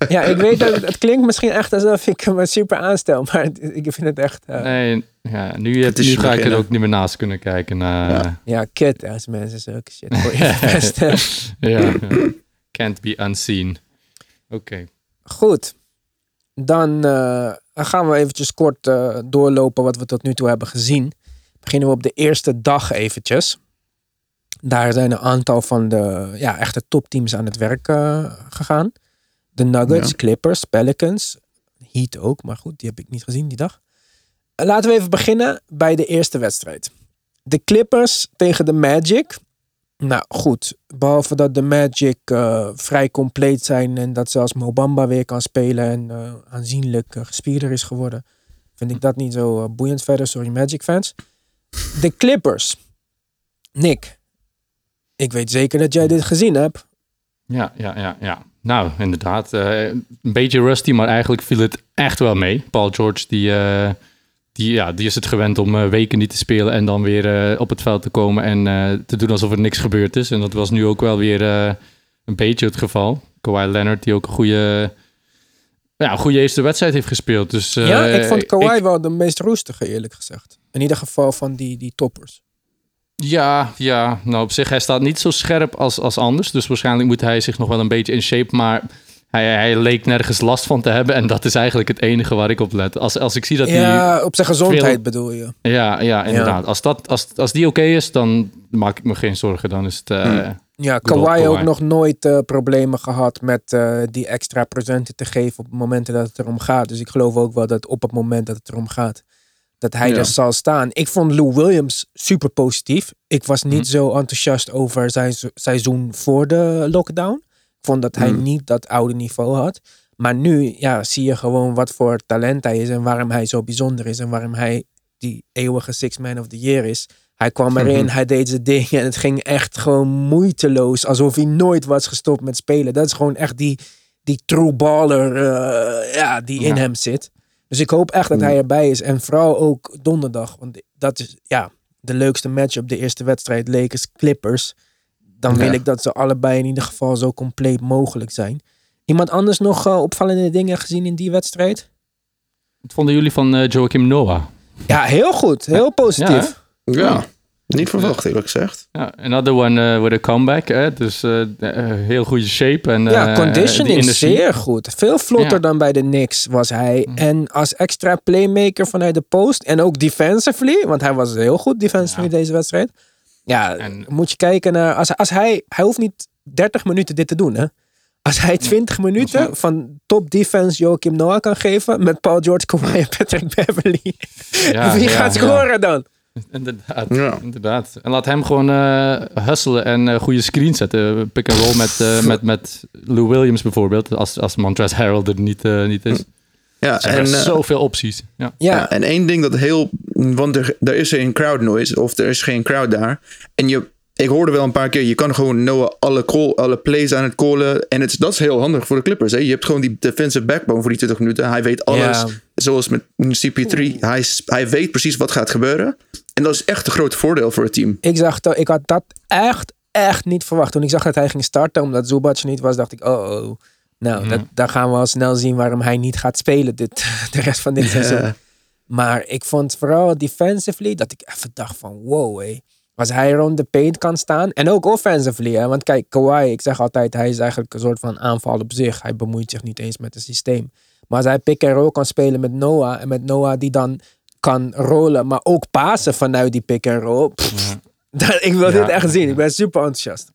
[LAUGHS] ja, ik weet dat het klinkt misschien echt alsof ik me super aanstel. Maar ik vind het echt... eh, Nee, ja, nu, Het is nu ga ik er ook niet meer naast kunnen kijken. naar Ja. Ja, kut als mensen zulke shit voor je [LAUGHS] ja. Can't be unseen. Oké. Goed. Dan eh, gaan we eventjes kort eh, doorlopen wat we tot nu toe hebben gezien. Beginnen we op de eerste dag eventjes. Daar zijn een aantal van de ja, echte topteams aan het werk eh, gegaan. De Nuggets, Ja. Clippers, Pelicans, Heat ook. Maar goed, die heb ik niet gezien die dag. Laten we even beginnen bij de eerste wedstrijd. De Clippers tegen de Magic. Nou goed, behalve dat de Magic eh, vrij compleet zijn en dat zelfs Mobamba weer kan spelen en eh, aanzienlijk eh, gespierder is geworden, vind ik dat niet zo boeiend verder. Sorry Magic fans. De Clippers. Nick, ik weet zeker dat jij dit gezien hebt. Ja, ja, ja, ja. Nou, inderdaad. een beetje rusty, maar eigenlijk viel het echt wel mee. Paul George, die, die, ja, die is het gewend om eh, weken niet te spelen en dan weer eh, op het veld te komen en eh, te doen alsof er niks gebeurd is. En dat was nu ook wel weer een beetje het geval. Kawhi Leonard, die ook een goede, ja, een goede eerste wedstrijd heeft gespeeld. Dus, ja, ik vond Kawhi ik- wel de meest roestige eerlijk gezegd. In ieder geval van die, die toppers. Ja, ja, nou op zich, hij staat niet zo scherp als, als anders. Dus waarschijnlijk moet hij zich nog wel een beetje in shape. Maar hij, hij leek nergens last van te hebben. En dat is eigenlijk het enige waar ik op let. Als, als ik zie dat hij... Ja, op zijn gezondheid veel- bedoel je. Ja, ja, inderdaad. Als, dat, als, als die oké is, dan maak ik me geen zorgen. Dan is het... eh, Hmm. Ja, Kawhi ook nog nooit eh, problemen gehad met eh, die extra procenten te geven op momenten dat het erom gaat. Dus ik geloof ook wel dat op het moment dat het erom gaat, dat hij Ja. er zal staan. Ik vond Lou Williams super positief. Ik was niet Mhm. zo enthousiast over zijn se- seizoen voor de lockdown. Vond dat hij Mhm. niet dat oude niveau had. Maar nu ja, zie je gewoon wat voor talent hij is en waarom hij zo bijzonder is en waarom hij die eeuwige Six Man of the Year is. Hij kwam erin, Mhm. hij deed zijn ding en het ging echt gewoon moeiteloos. Alsof hij nooit was gestopt met spelen. Dat is gewoon echt die, die true baller eh, ja, die in hem zit. Dus ik hoop echt dat Mhm. hij erbij is. En vooral ook donderdag. Want dat is ja, de leukste match op de eerste wedstrijd. Lakers Clippers. Dan wil Ja. ik dat ze allebei in ieder geval zo compleet mogelijk zijn. Iemand anders nog eh, opvallende dingen gezien in die wedstrijd? wat vonden jullie van eh, Joachim Noah? Ja, heel goed. Heel positief. Ja, Ja. Niet verwacht, eerlijk gezegd. Ja, another one uh, with a comeback. Hè? Dus uh, heel goede shape. En, ja, uh, conditioning zeer goed. Veel vlotter Ja. dan bij de Knicks was hij. Mm. En als extra playmaker vanuit de post. En ook defensively. Want hij was heel goed defensively deze wedstrijd. Ja, En- moet je kijken naar... Als, als hij, hij hoeft niet 30 minuten dit te doen, hè. Als hij 20 minuten van top defense Joachim Noah kan geven... met Paul George, Kawhi en Patrick Beverly. [LAUGHS] Ja, Wie ja, gaat ja. scoren dan? Inderdaad, Ja. inderdaad. En laat hem gewoon eh hustelen en eh, goede screens zetten. Pick and roll met, eh, met, met Lou Williams bijvoorbeeld. Als, als Montrezl Harrell er niet, niet is. Ja, Er zijn en, eh, zoveel opties. Ja. Ja, Ja, en één ding dat heel. Want er, er is geen crowd noise, of er is geen crowd daar. En je, ik hoorde wel een paar keer, je kan gewoon Noah alle, call, alle plays aan het callen. En het, dat is heel handig voor de Clippers. Hè? Je hebt gewoon die defensive backbone voor die 20 minuten. Hij weet alles. Ja. Zoals met CP3. Hij, hij weet precies wat gaat gebeuren. En dat is echt een groot voordeel voor het team. ik, zag dat, ik had dat echt, echt niet verwacht. Toen ik zag dat hij ging starten, omdat Zubac niet was, dacht ik, oh, oh. Nou, dat, dan gaan we al snel zien waarom hij niet gaat spelen dit, [LAUGHS] de rest van dit seizoen. Maar ik vond vooral defensively dat ik even dacht van, wow, hé. Als hij rond de paint kan staan. En ook offensively. Hè? Want kijk, Kawhi, ik zeg altijd, hij is eigenlijk een soort van aanval op zich. Hij bemoeit zich niet eens met het systeem. Maar als hij pick and roll kan spelen met Noah. En met Noah die dan kan rollen, maar ook pasen vanuit die pick and roll. pff, dat- ik wil Ja. dit echt zien. Ik ben super enthousiast.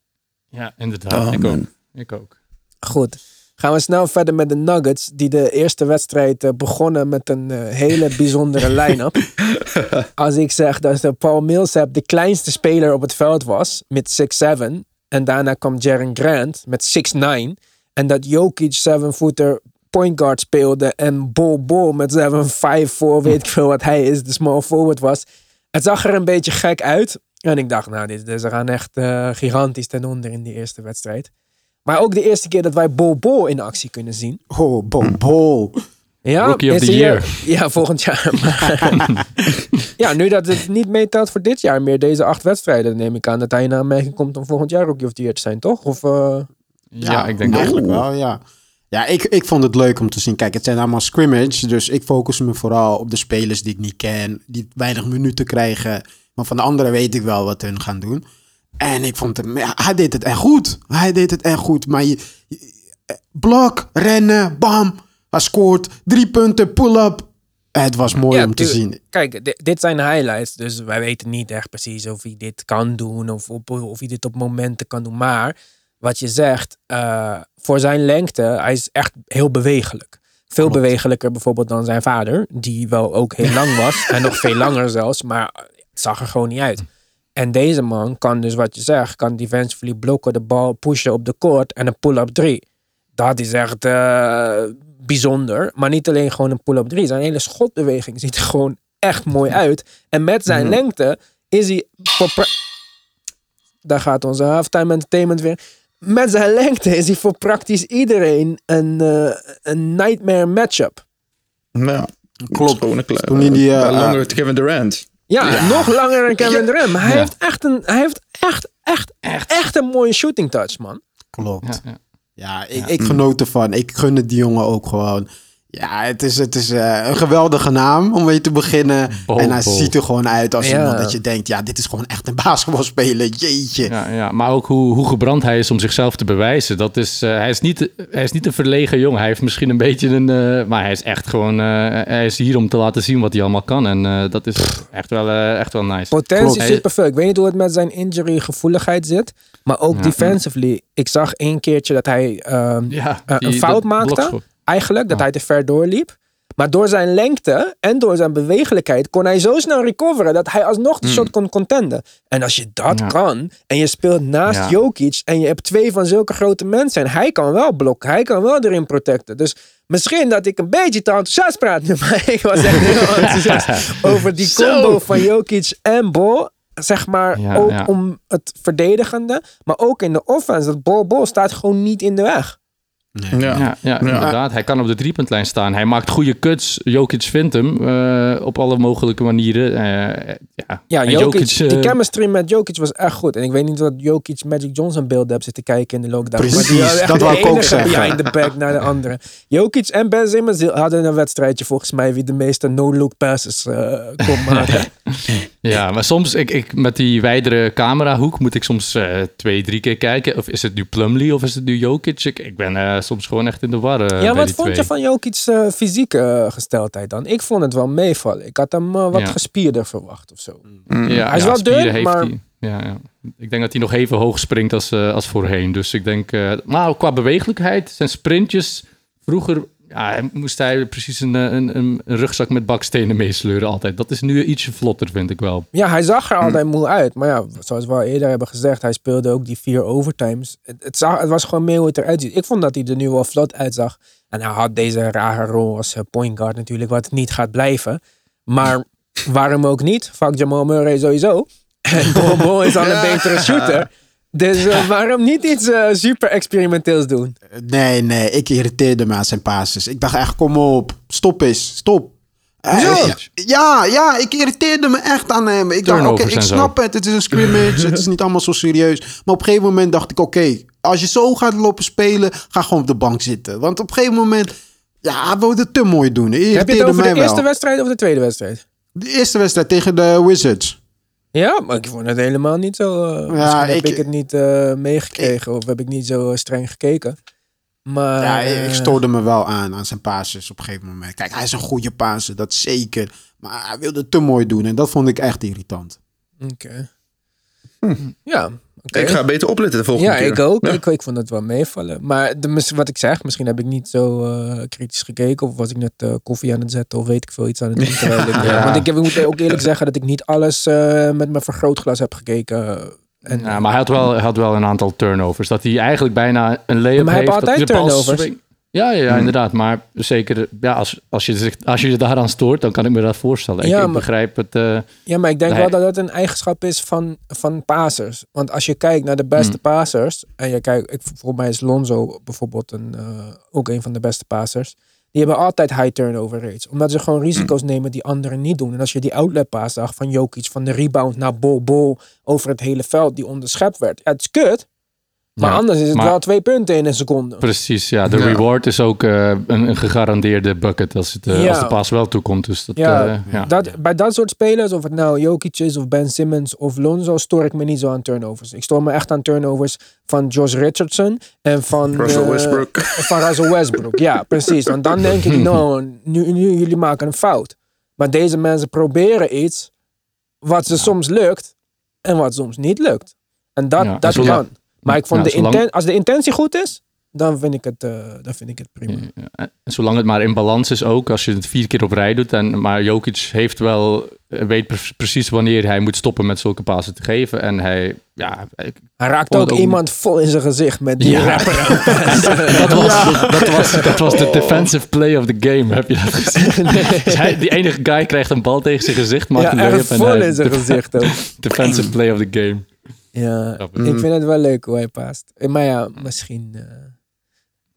ja, inderdaad. Oh, ik, ook. ik ook. Goed. Gaan we snel verder met de Nuggets. Die de eerste wedstrijd eh, begonnen met een eh, hele bijzondere [LAUGHS] line-up. Als ik zeg dat de Paul Millsap de kleinste speler op het veld was. Met 6'7. En daarna kwam Jaren Grant met 6'9. En dat Jokic 7-footer point guard speelde. En Bol Bol met 7'5 voor weet ik veel wat hij is. De small forward was. Het zag er een beetje gek uit. En ik dacht, nou, dit, ze gaan echt eh, gigantisch ten onder in die eerste wedstrijd. Maar ook de eerste keer dat wij Bol in actie kunnen zien. Oh, bol. Ja, Rookie of the year. Ja, volgend jaar. [LAUGHS] Maar- [LAUGHS] ja, nu dat het niet meetelt voor dit jaar meer, deze acht wedstrijden, neem ik aan dat hij in aanmerking komt om volgend jaar Rookie of the Year te zijn, toch? Of, eh, Ja, ik denk dat. eigenlijk wel, ja. Ja, ik, ik vond het leuk om te zien. Kijk, het zijn allemaal scrimmage, dus ik focus me vooral op de spelers die ik niet ken, die weinig minuten krijgen. Maar van de anderen weet ik wel wat hun gaan doen. En ik vond hem, hij deed het echt goed. Hij deed het echt goed. Maar je, je- blok, rennen, bam, hij scoort, drie punten, pull-up. Het was mooi Ja, om te zien. Kijk, di- dit zijn highlights, dus wij weten niet echt precies of hij dit kan doen of, op, of hij dit op momenten kan doen. Maar wat je zegt, eh, voor zijn lengte, hij is echt heel bewegelijk. Veel bewegelijker bijvoorbeeld dan zijn vader, die wel ook heel lang was [LAUGHS] en nog veel langer zelfs, maar het zag er gewoon niet uit. En deze man kan dus wat je zegt, kan defensively blokken, de bal pushen op de court en een pull-up drie. Dat is echt eh, bijzonder. Maar niet alleen gewoon een pull-up drie. Zijn hele schotbeweging ziet er gewoon echt mooi uit. En met zijn lengte is hij... Daar gaat onze halftime entertainment weer. Met zijn lengte is hij voor praktisch iedereen een, eh, een nightmare matchup. Ja, Klopt. Gewoon een kle- Toen die, eh, uh, Kevin Durant. Ja, nog langer dan Kevin Durant. Maar hij Ja. heeft echt een, hij heeft echt, echt, echt, echt een mooie shooting touch, man. Klopt. Ja, ja. Ja, ik, ik genoot ervan. Ik gun het die jongen ook gewoon. Ja, het is, het is eh, een geweldige naam om mee te beginnen. Bol, en hij bol. ziet er gewoon uit als Ja. iemand dat je denkt... ja, dit is gewoon echt een [LAUGHS] basketbalspeler. Jeetje. Ja, ja, maar ook hoe, hoe gebrand hij is om zichzelf te bewijzen. Dat is, eh, hij, is niet, hij is niet een verlegen jongen. Hij heeft misschien een beetje een... eh, maar hij is echt gewoon... eh, hij is hier om te laten zien wat hij allemaal kan. En eh, dat is echt wel, eh, echt wel nice. Potentie superveel. Ik weet niet hoe het met zijn injury gevoeligheid zit. Maar ook Ja. defensively. Ik zag één keertje dat hij ehm, eh, die- een fout maakte. Eigenlijk, dat Ja. hij te ver doorliep. Maar door zijn lengte en door zijn bewegelijkheid kon hij zo snel recoveren dat hij alsnog de shot kon contenden. En als je dat Ja. kan en je speelt naast Ja. Jokic en je hebt twee van zulke grote mensen en hij kan wel blokken, hij kan wel erin protecten. Dus misschien dat ik een beetje te enthousiast praat nu, [LAUGHS] maar ik was echt heel [LAUGHS] enthousiast over die combo van Jokic en Bol. Zeg maar Ja, ook om het verdedigende, maar ook in de offense. Dat Bol Bol staat gewoon niet in de weg. Ja. Ja, ja, inderdaad. Hij kan op de driepuntlijn staan. Hij maakt goede cuts. Jokic vindt hem eh, op alle mogelijke manieren. Eh, ja, Ja, en Jokic, eh, die chemistry met Jokic was echt goed. En ik weet niet wat Jokic Magic Johnson beelden heb zitten kijken in de lockdown. Precies, maar die dat de wou ik ook enige zeggen. behind the back naar de andere. Jokic en Ben Simmons hadden een wedstrijdje volgens mij wie de meeste no-look passes eh kon [LAUGHS] maken. Ja, maar soms, ik, ik, met die wijdere camerahoek moet ik soms eh, twee, drie keer kijken. Of is het nu Plumlee of is het nu Jokic? Ik, ik ben eh, soms gewoon echt in de war eh, ja, wat vond twee. je van Jokic's eh, fysieke eh, gesteldheid dan? Ik vond het wel meevallen. Ik had hem wat Ja. gespierder verwacht of zo. Ja, Hij is ja, wel dun, heeft maar- hij. Ja, ja. Ik denk dat hij nog even hoog springt als, eh, als voorheen. Dus ik denk, eh maar qua bewegelijkheid, zijn sprintjes. Vroeger ja, moest hij precies een, eh, een, een, rugzak met bakstenen meesleuren altijd. Dat is nu ietsje vlotter, vind ik wel. Ja, hij zag er altijd moe uit. Maar ja, zoals we al eerder hebben gezegd, hij speelde ook die vier overtimes. Het, het, zag, het was gewoon meer hoe het eruit ziet. Ik vond dat hij er nu wel vlot uitzag. En hij had deze rare rol als eh, point guard natuurlijk, wat niet gaat blijven. Maar [LAUGHS] waarom ook niet? Fuck Jamal Murray sowieso. [LAUGHS] En Bol is al een betere shooter. [LAUGHS] Dus eh, [LAUGHS] waarom niet iets eh, super experimenteels doen? Nee, nee, ik irriteerde me aan zijn passes. Ik dacht echt, kom op, stop eens, stop. Hoezo? Eh, ja, ja, ik irriteerde me echt aan hem. Ik dacht, oké, ik zo. snap het, het is een scrimmage, het is niet allemaal zo serieus. Maar op een gegeven moment dacht ik, oké, als je zo gaat lopen spelen, ga gewoon op de bank zitten. Want op een gegeven moment, ja, hij wilde het te mooi doen. Heb je het over de eerste wel. wedstrijd of de tweede wedstrijd? De eerste wedstrijd tegen de Wizards. Ja, maar ik vond het helemaal niet zo. eh misschien heb ik- ik het niet eh, meegekregen of heb ik niet zo eh, streng gekeken. Maar Ja, ik stoorde me wel aan, aan zijn passes op een gegeven moment. Kijk, hij is een goede passer, dat zeker. Maar hij wilde het te mooi doen en dat vond ik echt irritant. Oké. Ja, Ik ga beter opletten de volgende Ja, keer. ik ook. Ja. Ik, ik vond het wel meevallen. Maar de, wat ik zeg, misschien heb ik niet zo eh, kritisch gekeken. Of was ik net eh, koffie aan het zetten of weet ik veel iets aan het doen. terwijl ik, [LAUGHS] eh, Ja. Want ik, moet ook eerlijk zeggen dat ik niet alles eh, met mijn vergrootglas heb gekeken. En, Ja, maar hij had, wel, hij had wel een aantal turnovers. Dat hij eigenlijk bijna een layup maar hij heeft. heeft altijd turnovers. Ja, ja, ja, inderdaad. Maar zeker, ja, als, als, je zich, als je je daaraan stoort, dan kan ik me dat voorstellen. Ik, Ja, ik maar- begrijp het. eh, Ja, maar ik denk Nee. wel dat dat een eigenschap is van, van passers. Want als je kijkt naar de beste Hmm. passers. En je kijkt, ik, volgens mij is Lonzo bijvoorbeeld een, eh, ook een van de beste passers. Die hebben altijd high turnover rates. Omdat ze gewoon risico's Hmm. nemen die anderen niet doen. En als je die outlet pass zag van Jokic, van de rebound naar bol, bol over het hele veld die onderschept werd. Ja, het is kut. Maar Ja, anders is het maar- wel twee punten in een seconde. Precies, ja. De Ja. reward is ook eh, een, een gegarandeerde bucket als, het, eh, Ja. als de paas wel toekomt. Dus dat, Ja, eh, ja. Dat, bij dat soort spelers, of het nou Jokic is of Ben Simmons of Lonzo, stoor ik me niet zo aan turnovers. Ik stoor me echt aan turnovers van Josh Richardson en van Russell Westbrook. Van Russell Westbrook, ja, precies. Want dan denk ik, [LAUGHS] nou, nu, nu jullie maken een fout. Maar deze mensen proberen iets wat ze soms lukt en wat soms niet lukt. En dat, Ja, en dat zolang- kan. Maar ik vond Ja, de zolang- inten- als de intentie goed is, dan vind ik het, eh, dan vind ik het prima. Ja, en zolang het maar in balans is ook, als je het vier keer op rij doet. En, maar Jokic heeft wel, eh, weet pre- precies wanneer hij moet stoppen met zulke passen te geven. En hij, ja, Hij raakt ook iemand vol in zijn gezicht met die Ja. [LAUGHS] rapper. [LAUGHS] dat, was, dat, was, dat was de [LAUGHS] defensive play of the game, heb je dat gezien? Dus hij, die enige guy krijgt een bal tegen zijn gezicht, maakt Ja, een echt vol in zijn gezicht ook. Defensive play of the game. Ja, ik vind het wel leuk hoe hij past. Maar ja, misschien... eh,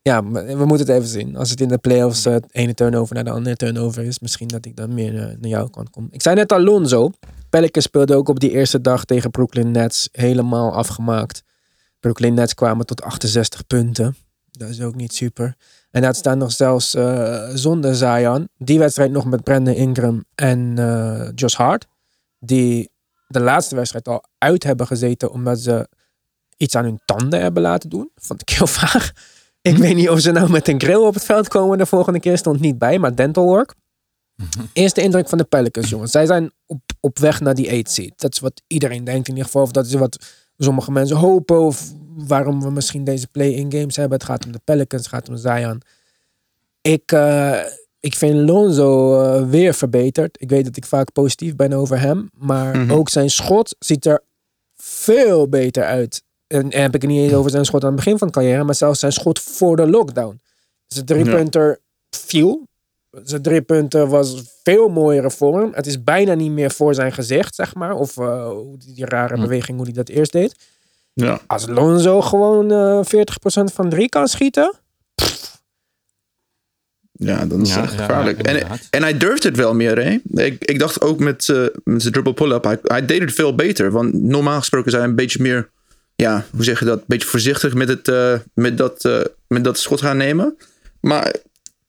ja, we moeten het even zien. Als het in de playoffs eh, het ene turnover naar de andere turnover is, misschien dat ik dan meer eh, naar jouw kant kom. Ik zei net al Lonzo. Pelicans speelde ook op die eerste dag tegen Brooklyn Nets helemaal afgemaakt. Brooklyn Nets kwamen tot 68 punten. Dat is ook niet super. En dat staan nog zelfs eh, zonder Zion. Die wedstrijd nog met Brandon Ingram en eh, Josh Hart. Die de laatste wedstrijd al uit hebben gezeten omdat ze iets aan hun tanden hebben laten doen. Vond ik heel [LAUGHS] vaag. Ik weet niet of ze nou met een grill op het veld komen de volgende keer. Stond niet bij, maar dental work. Eerste indruk van de Pelicans, jongens. Zij zijn op, op weg naar die 8 seed. Dat is wat iedereen denkt in ieder geval. Of dat is wat sommige mensen hopen. Of waarom we misschien deze play-in games hebben. Het gaat om de Pelicans, het gaat om Zion. Ik, eh, ik vind Lonzo eh, weer verbeterd. Ik weet dat ik vaak positief ben over hem. Maar Mhm. ook zijn schot ziet er veel beter uit. En, en heb ik het niet eens over zijn schot aan het begin van de carrière. Maar zelfs zijn schot voor de lockdown. Zijn drie-punter viel. Zijn drie-punter was veel mooiere vorm. Het is bijna niet meer voor zijn gezicht, zeg maar. Of eh, die, rare Hm. beweging, hoe hij dat eerst deed. Ja. Als Lonzo gewoon eh 40% van drie kan schieten. Ja, dan is Ja, het echt gevaarlijk. ja, en, en hij durft het wel meer, hè? Ik, ik dacht ook met, eh, met zijn triple pull-up, hij, hij deed het veel beter. Want normaal gesproken zijn hij een beetje meer, ja, hoe zeg je dat? Een beetje voorzichtig met, het, eh, met, dat, eh, met dat schot gaan nemen. Maar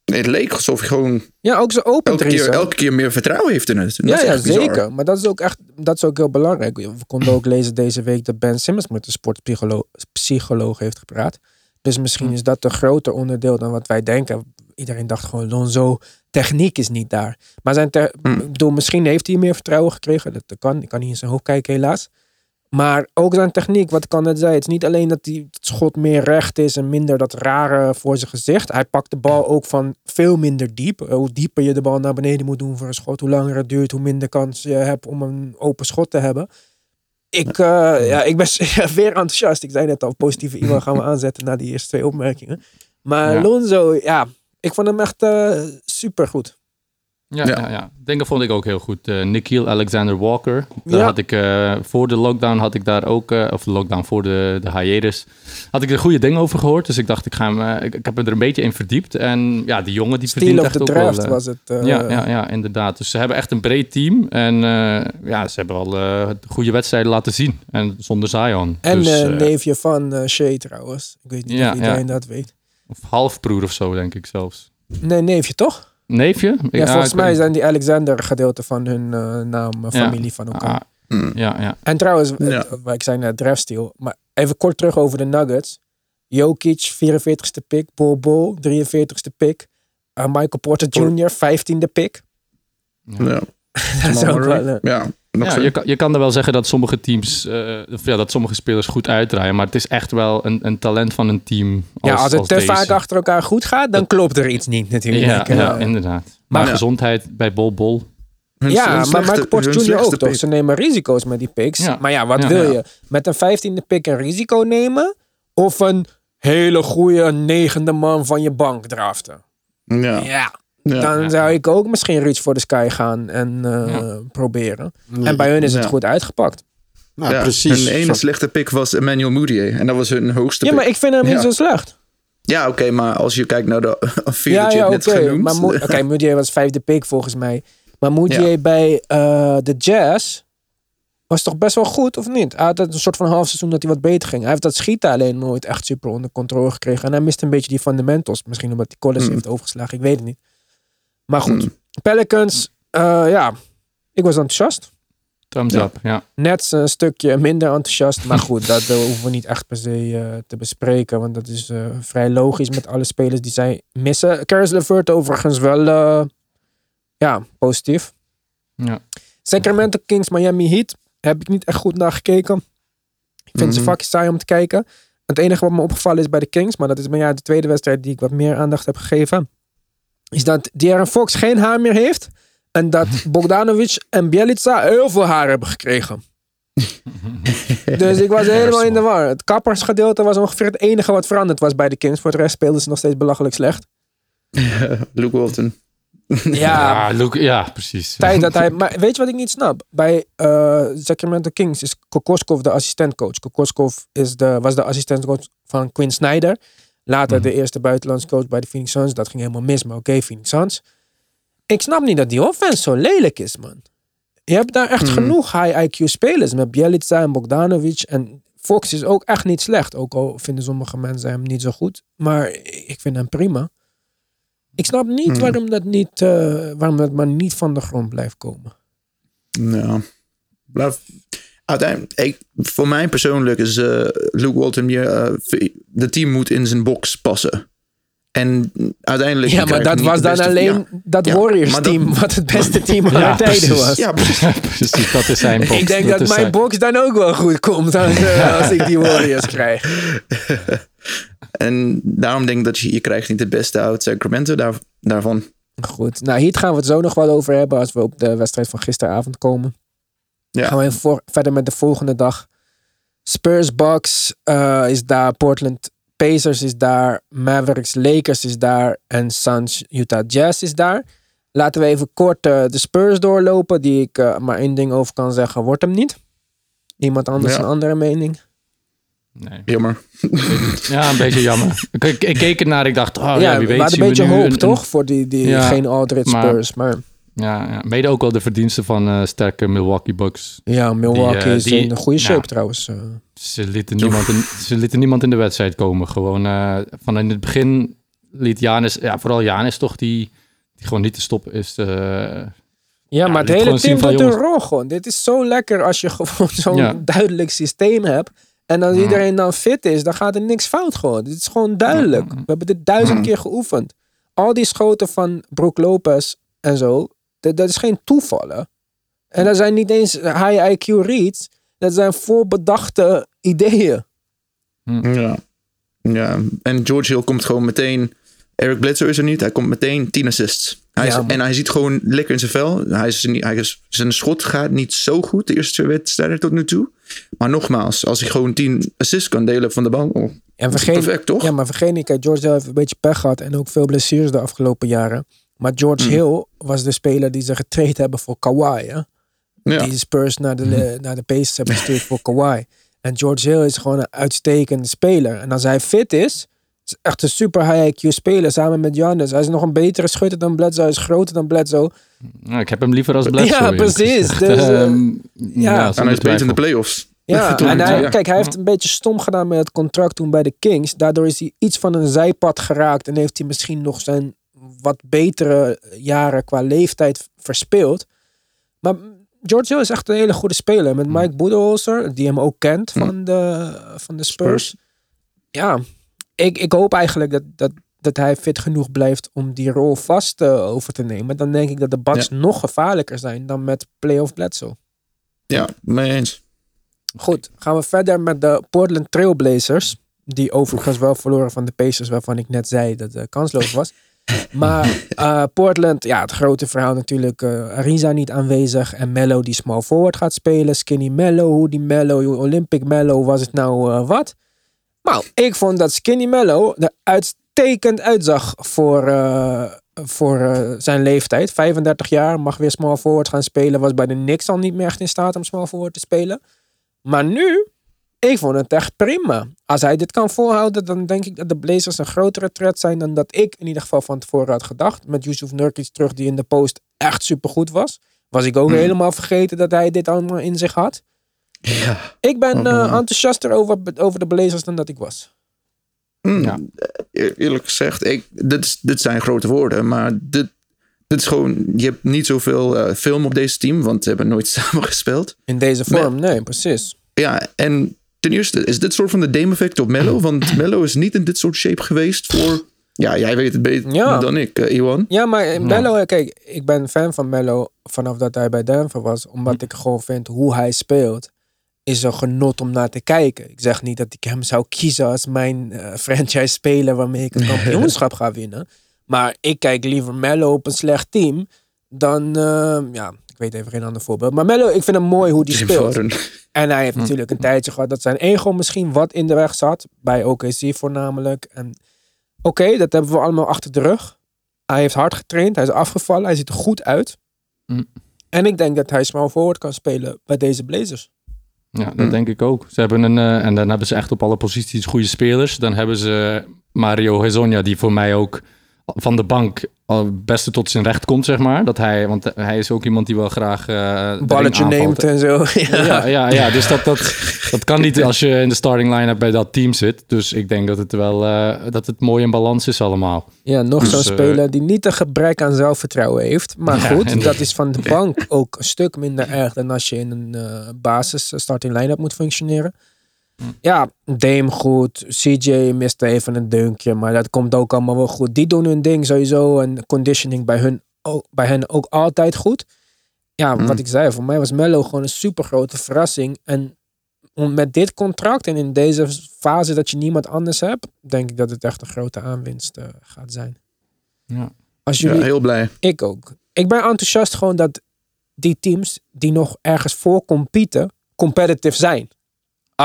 het leek alsof hij gewoon Ja, ook zo open elke keer, elke keer meer vertrouwen heeft in het. Dat Ja, bizar. zeker. Maar dat is ook echt dat is ook heel belangrijk. We konden ook lezen deze week dat Ben Simmons met de sportpsycholoog psycholoog heeft gepraat. Dus misschien Hm. is dat een groter onderdeel dan wat wij denken. Iedereen dacht gewoon, Lonzo, techniek is niet daar. Maar zijn te- Hm. ik bedoel, misschien heeft hij meer vertrouwen gekregen. Dat kan. Ik kan niet in zijn hoofd kijken, helaas. Maar ook zijn techniek, wat al net zei. Het is niet alleen dat hij het schot meer recht is en minder dat rare voor zijn gezicht. Hij pakt de bal ook van veel minder diep. Hoe dieper je de bal naar beneden moet doen voor een schot, hoe langer het duurt, hoe minder kans je hebt om een open schot te hebben. Ik, eh, ja, ik ben [LAUGHS] weer enthousiast. Ik zei net al, positieve e-mail gaan we aanzetten na die eerste twee opmerkingen. Maar Ja. Lonzo, ja, ik vond hem echt eh super goed. Ja, Ja. ja. Ja, Ik denk dat vond ik ook heel goed. Eh Nikhil Alexander Walker. Daar Ja. had ik eh, voor de lockdown had ik daar ook, eh, of de lockdown voor de, de hiatus, had ik er goede dingen over gehoord. Dus ik dacht, ik, ga hem, ik, ik heb me er een beetje in verdiept. En ja, die jongen die Steal verdient of echt the ook draft wel... was het. ja, ja, ja, inderdaad. Dus ze hebben echt een breed team. En eh, ja, ze hebben al eh, goede wedstrijden laten zien. En zonder Zion. En dus, neefje van eh Shea trouwens. Ik weet niet Ja, of iedereen ja. dat weet. Of halfbroer of zo, denk ik zelfs. Nee, neefje toch? Neefje? Ja, volgens mij zijn die Alexander gedeelte van hun eh, naam, eh, Ja. familie van elkaar. Ah, Hm. ja, ja. En trouwens, Ja. het- wat ik zei net, draftsteal. Maar even kort terug over de Nuggets. Jokic, 44ste pick. Bol Bol, 43ste pick. Uh, Michael Porter Jr., 15e pick. Ja. [LAUGHS] dat is ook wel, eh, ja, Ja, je, kan, je kan er wel zeggen dat sommige teams, eh, of ja, dat sommige spelers goed uitdraaien. Maar het is echt wel een, een talent van een team. Als, ja, als het te deze. vaak achter elkaar goed gaat, dan klopt er iets niet natuurlijk. Ja, Eh, ja, inderdaad. Maar Maar ja. gezondheid bij Bol Bol. Hun- Ja, hun maar slechte- Michael Porter hun Jr. ook toch? Ze nemen risico's met die picks. Ja. Maar ja, wat Ja. wil Ja. je? Met een 15e pick een risico nemen? Of een hele goede negende man van je bank draften? Ja. Ja, Ja. dan Ja. zou ik ook misschien reach for the sky gaan en eh, proberen. En bij hun is het Ja. goed uitgepakt. Nou, Ja, precies. Hun ene Zo- slechte pick was Emmanuel Moutier. En dat was hun hoogste Ja, pick. maar ik vind hem niet Ja. zo slecht. Ja, oké, maar als je kijkt naar de [LAUGHS] vier Ja, dat je ja, net genoemd. Maar Mo- Oké, [LAUGHS] Moutier was vijfde pick volgens mij. Maar Moutier bij eh, de Jazz was toch best wel goed, of niet? Hij had een soort van half seizoen dat hij wat beter ging. Hij heeft dat schieten alleen nooit echt super onder controle gekregen. En hij mist een beetje die fundamentals. Misschien omdat hij college Hmm. heeft overgeslagen, ik weet het niet. Maar goed, Hmm. Pelicans, eh, ja, ik was enthousiast. Thumbs Ja. up, ja. Net een stukje minder enthousiast. Maar goed, dat hoeven we niet echt per se eh, te bespreken. Want dat is eh, vrij logisch met alle spelers die zij missen. Caris LeVert overigens wel eh, ja, positief. ja. Sacramento Kings, Miami Heat. Heb ik niet echt goed naar gekeken. Ik vind ze Mhm. fucking saai om te kijken. Het enige wat me opgevallen is bij de Kings, maar dat is maar ja, de tweede wedstrijd die ik wat meer aandacht heb gegeven, is dat De'Aaron Fox geen haar meer heeft en dat [LAUGHS] Bogdanovic en Bielica heel veel haar hebben gekregen. [LAUGHS] dus ik was helemaal in de war. Het kappersgedeelte was ongeveer het enige wat veranderd was bij de Kings. Voor de rest speelden ze nog steeds belachelijk slecht. [LAUGHS] Luke Walton. Ja, Ja, Luke, ja precies. tijd dat hij. Maar weet je wat ik niet snap? Bij eh, Sacramento Kings is Kokoskov de assistentcoach. Kokoskov is de, was de assistentcoach van Quinn Snyder. Later Mhm. de eerste buitenlandse coach bij de Phoenix Suns. Dat ging helemaal mis, maar oké, Phoenix Suns. Ik snap niet dat die offense zo lelijk is, man. Je hebt daar echt Mhm. genoeg high IQ spelers met Bielica en Bogdanovic. En Fox is ook echt niet slecht. Ook al vinden sommige mensen hem niet zo goed. Maar ik vind hem prima. Ik snap niet Mhm. waarom dat niet, eh, waarom dat maar niet van de grond blijft komen. Ja. Blijf. Uiteindelijk, ik, voor mij persoonlijk is eh, Luke Walton meer. eh, de team moet in zijn box passen. En uiteindelijk. Ja, maar je dat was dan beste- alleen ja. dat Ja, Warriors maar dat- team, wat het beste team aller Ja, tijden precies. was. Ja, precies. [LAUGHS] Dat is zijn [LAUGHS] box. ik denk dat, mijn zijn- box dan ook wel goed komt als, eh, [LAUGHS] als ik die Warriors krijg. En daarom denk ik dat je, je krijgt niet het beste uit Sacramento daar, daarvan. Goed, nou hier gaan we het zo nog wel over hebben als we op de wedstrijd van gisteravond komen. Ja. Gaan we even voor, verder met de volgende dag. Spurs Bucks eh, is daar, Portland Pacers is daar, Mavericks Lakers is daar en Suns Utah Jazz is daar. Laten we even kort eh, de Spurs doorlopen, die ik eh, maar één ding over kan zeggen, wordt hem niet. Iemand anders Ja. een andere mening? Nee. Jammer. [LAUGHS] Ja, een beetje jammer. Ik, ik, keek ernaar, ik dacht, oh ja, ja, wie we weet hadden zien een beetje we nu hoop, een- een- toch? Voor die, die Ja, geen Aldridge maar- Spurs. Maar Ja, ja, mede ook wel de verdiensten van eh, sterke Milwaukee Bucks. ja, Milwaukee Die, eh, is die- een goede shape trouwens. eh. Ze lieten, niemand in, [LAUGHS] ze lieten niemand in de wedstrijd komen. Gewoon van in het begin liet Janis, ja, vooral Janis toch, die, die gewoon niet te stoppen is. Ja, maar het hele team van, doet een rol gewoon. Dit is zo lekker als je [LAUGHS] gewoon zo'n Ja. duidelijk systeem hebt. En als iedereen dan fit is, dan gaat er niks fout gewoon. Dit is gewoon duidelijk. We hebben dit duizend keer geoefend. Al die schoten van Brook Lopez en zo, dat, dat is geen toevallen. En dat zijn niet eens high IQ reads. Dat zijn voorbedachte ideeën. Ja. ja. En George Hill komt gewoon meteen. Eric Bledsoe is er niet. Hij komt meteen 10 assists. Hij Ja, en hij ziet gewoon lekker in zijn vel. Hij is, niet- hij is, zijn schot gaat niet zo goed de eerste twee wedstrijden tot nu toe. Maar nogmaals, als hij gewoon 10 assists kan delen van de bank. Oh, En vergeet, perfect, toch? Ja, maar vergeet niet, kijk, George Hill heeft een beetje pech gehad en ook veel blessures de afgelopen jaren. Maar George Mm. Hill was de speler die ze getraind hebben voor Kawhi. Hè? Ja. Die de Spurs naar de, naar de Pacers hebben gestuurd voor Kawhi. En George Hill is gewoon een uitstekende speler. En als hij fit is, is echt een super high IQ speler samen met Giannis. Hij is nog een betere schutter dan Bledsoe. Hij is groter dan Bledsoe. nou, ik heb hem liever als Bledsoe. Ja, precies. Dus, eh, Ehm, ja. En hij is beter in de playoffs. Ja, [LAUGHS] en hij, ja. kijk, hij heeft een beetje stom gedaan met het contract toen bij de Kings. Daardoor is hij iets van een zijpad geraakt en heeft hij misschien nog zijn wat betere jaren qua leeftijd verspeeld. Maar George Hill is echt een hele goede speler. Met Mike Budenholzer, die hem ook kent van de, van de Spurs. Spurs. Ja, ik, ik hoop eigenlijk dat, dat, dat hij fit genoeg blijft om die rol vast eh, over te nemen. Dan denk ik dat de Bucks nog gevaarlijker zijn dan met playoff Bledsoe. Ja, mee eens. Goed, gaan we verder met de Portland Trailblazers. Die overigens wel verloren van de Pacers, waarvan ik net zei dat het kansloos was. Maar [LAUGHS] eh, Portland, ja, het grote verhaal natuurlijk. eh Ariza niet aanwezig en Mello die small forward gaat spelen. Skinny Mello, hoe die Mello, Olympic Mello, was het nou eh, wat? Nou, ik vond dat Skinny Mello er uitstekend uitzag voor, voor zijn leeftijd. 35 jaar, mag weer small forward gaan spelen. Was bij de Knicks al niet meer echt in staat om small forward te spelen. Maar nu, ik vond het echt prima. Als hij dit kan volhouden, dan denk ik dat de Blazers een grotere threat zijn dan dat ik in ieder geval van tevoren had gedacht. Met Yusuf Nurkic terug, die in de post echt supergoed was. Was ik ook helemaal vergeten dat hij dit allemaal in zich had. Ja. Ik ben eh, Mhm. enthousiaster over, over de Blazers dan dat ik was. Mm, Ja. e- Eerlijk gezegd, ik, dit, is- dit zijn grote woorden, maar dit, dit is gewoon, je hebt niet zoveel eh, film op deze team, want ze hebben nooit [LAUGHS] samen gespeeld. In deze vorm, nee, precies. Ja, en ten eerste is dit soort van de Dame-effect op Mello, want [CLEARS THROAT] Mello is niet in dit soort shape geweest voor, ja, jij weet het beter Ja. dan ik, eh, Iwan. Ja, maar Mello, eh, kijk, ik ben fan van Mello vanaf dat hij bij Denver was. Omdat ik gewoon vind hoe hij speelt, is een genot om naar te kijken. Ik zeg niet dat ik hem zou kiezen als mijn eh, [LAUGHS] franchise speler waarmee ik een kampioenschap ga winnen. Maar ik kijk liever Mello op een slecht team dan, eh, ja, weet even geen ander voorbeeld. Maar Mello, ik vind hem mooi hoe die Jim speelt. En hij heeft natuurlijk een tijdje gehad dat zijn ego misschien wat in de weg zat. Bij OKC voornamelijk. En oké, dat hebben we allemaal achter de rug. Hij heeft hard getraind. Hij is afgevallen. Hij ziet er goed uit. Mm. En ik denk dat hij small forward kan spelen bij deze Blazers. Ja, dat Hm. denk ik ook. Ze hebben een, eh, en dan hebben ze echt op alle posities goede spelers. Dan hebben ze Mario Hezonja, die voor mij ook van de bank al het beste tot zijn recht komt, zeg maar. Dat hij, want hij is ook iemand die wel graag eh, Balletje neemt en zo. [LAUGHS] ja. Ja, ja, ja, dus dat, dat, dat kan niet als je in de starting line-up bij dat team zit. Dus ik denk dat het wel eh, dat het mooi in balans is allemaal. Ja, nog Dus, zo'n eh, speler die niet een gebrek aan zelfvertrouwen heeft. Maar Ja, goed, en- [LAUGHS] dat is van de bank ook een stuk minder erg dan als je in een basis starting line-up moet functioneren. Ja, Dame goed. CJ miste even een dunkje, maar dat komt ook allemaal wel goed. Die doen hun ding sowieso en conditioning bij, hun, ook, bij hen ook altijd goed. Ja, wat ik zei, voor mij was Mello gewoon een super grote verrassing. En met dit contract en in deze fase dat je niemand anders hebt, denk ik dat het echt een grote aanwinst eh, gaat zijn. Ja. Als Ja, jullie, heel blij. ik ook. Ik ben enthousiast gewoon dat die teams die nog ergens voor competen, competitive zijn.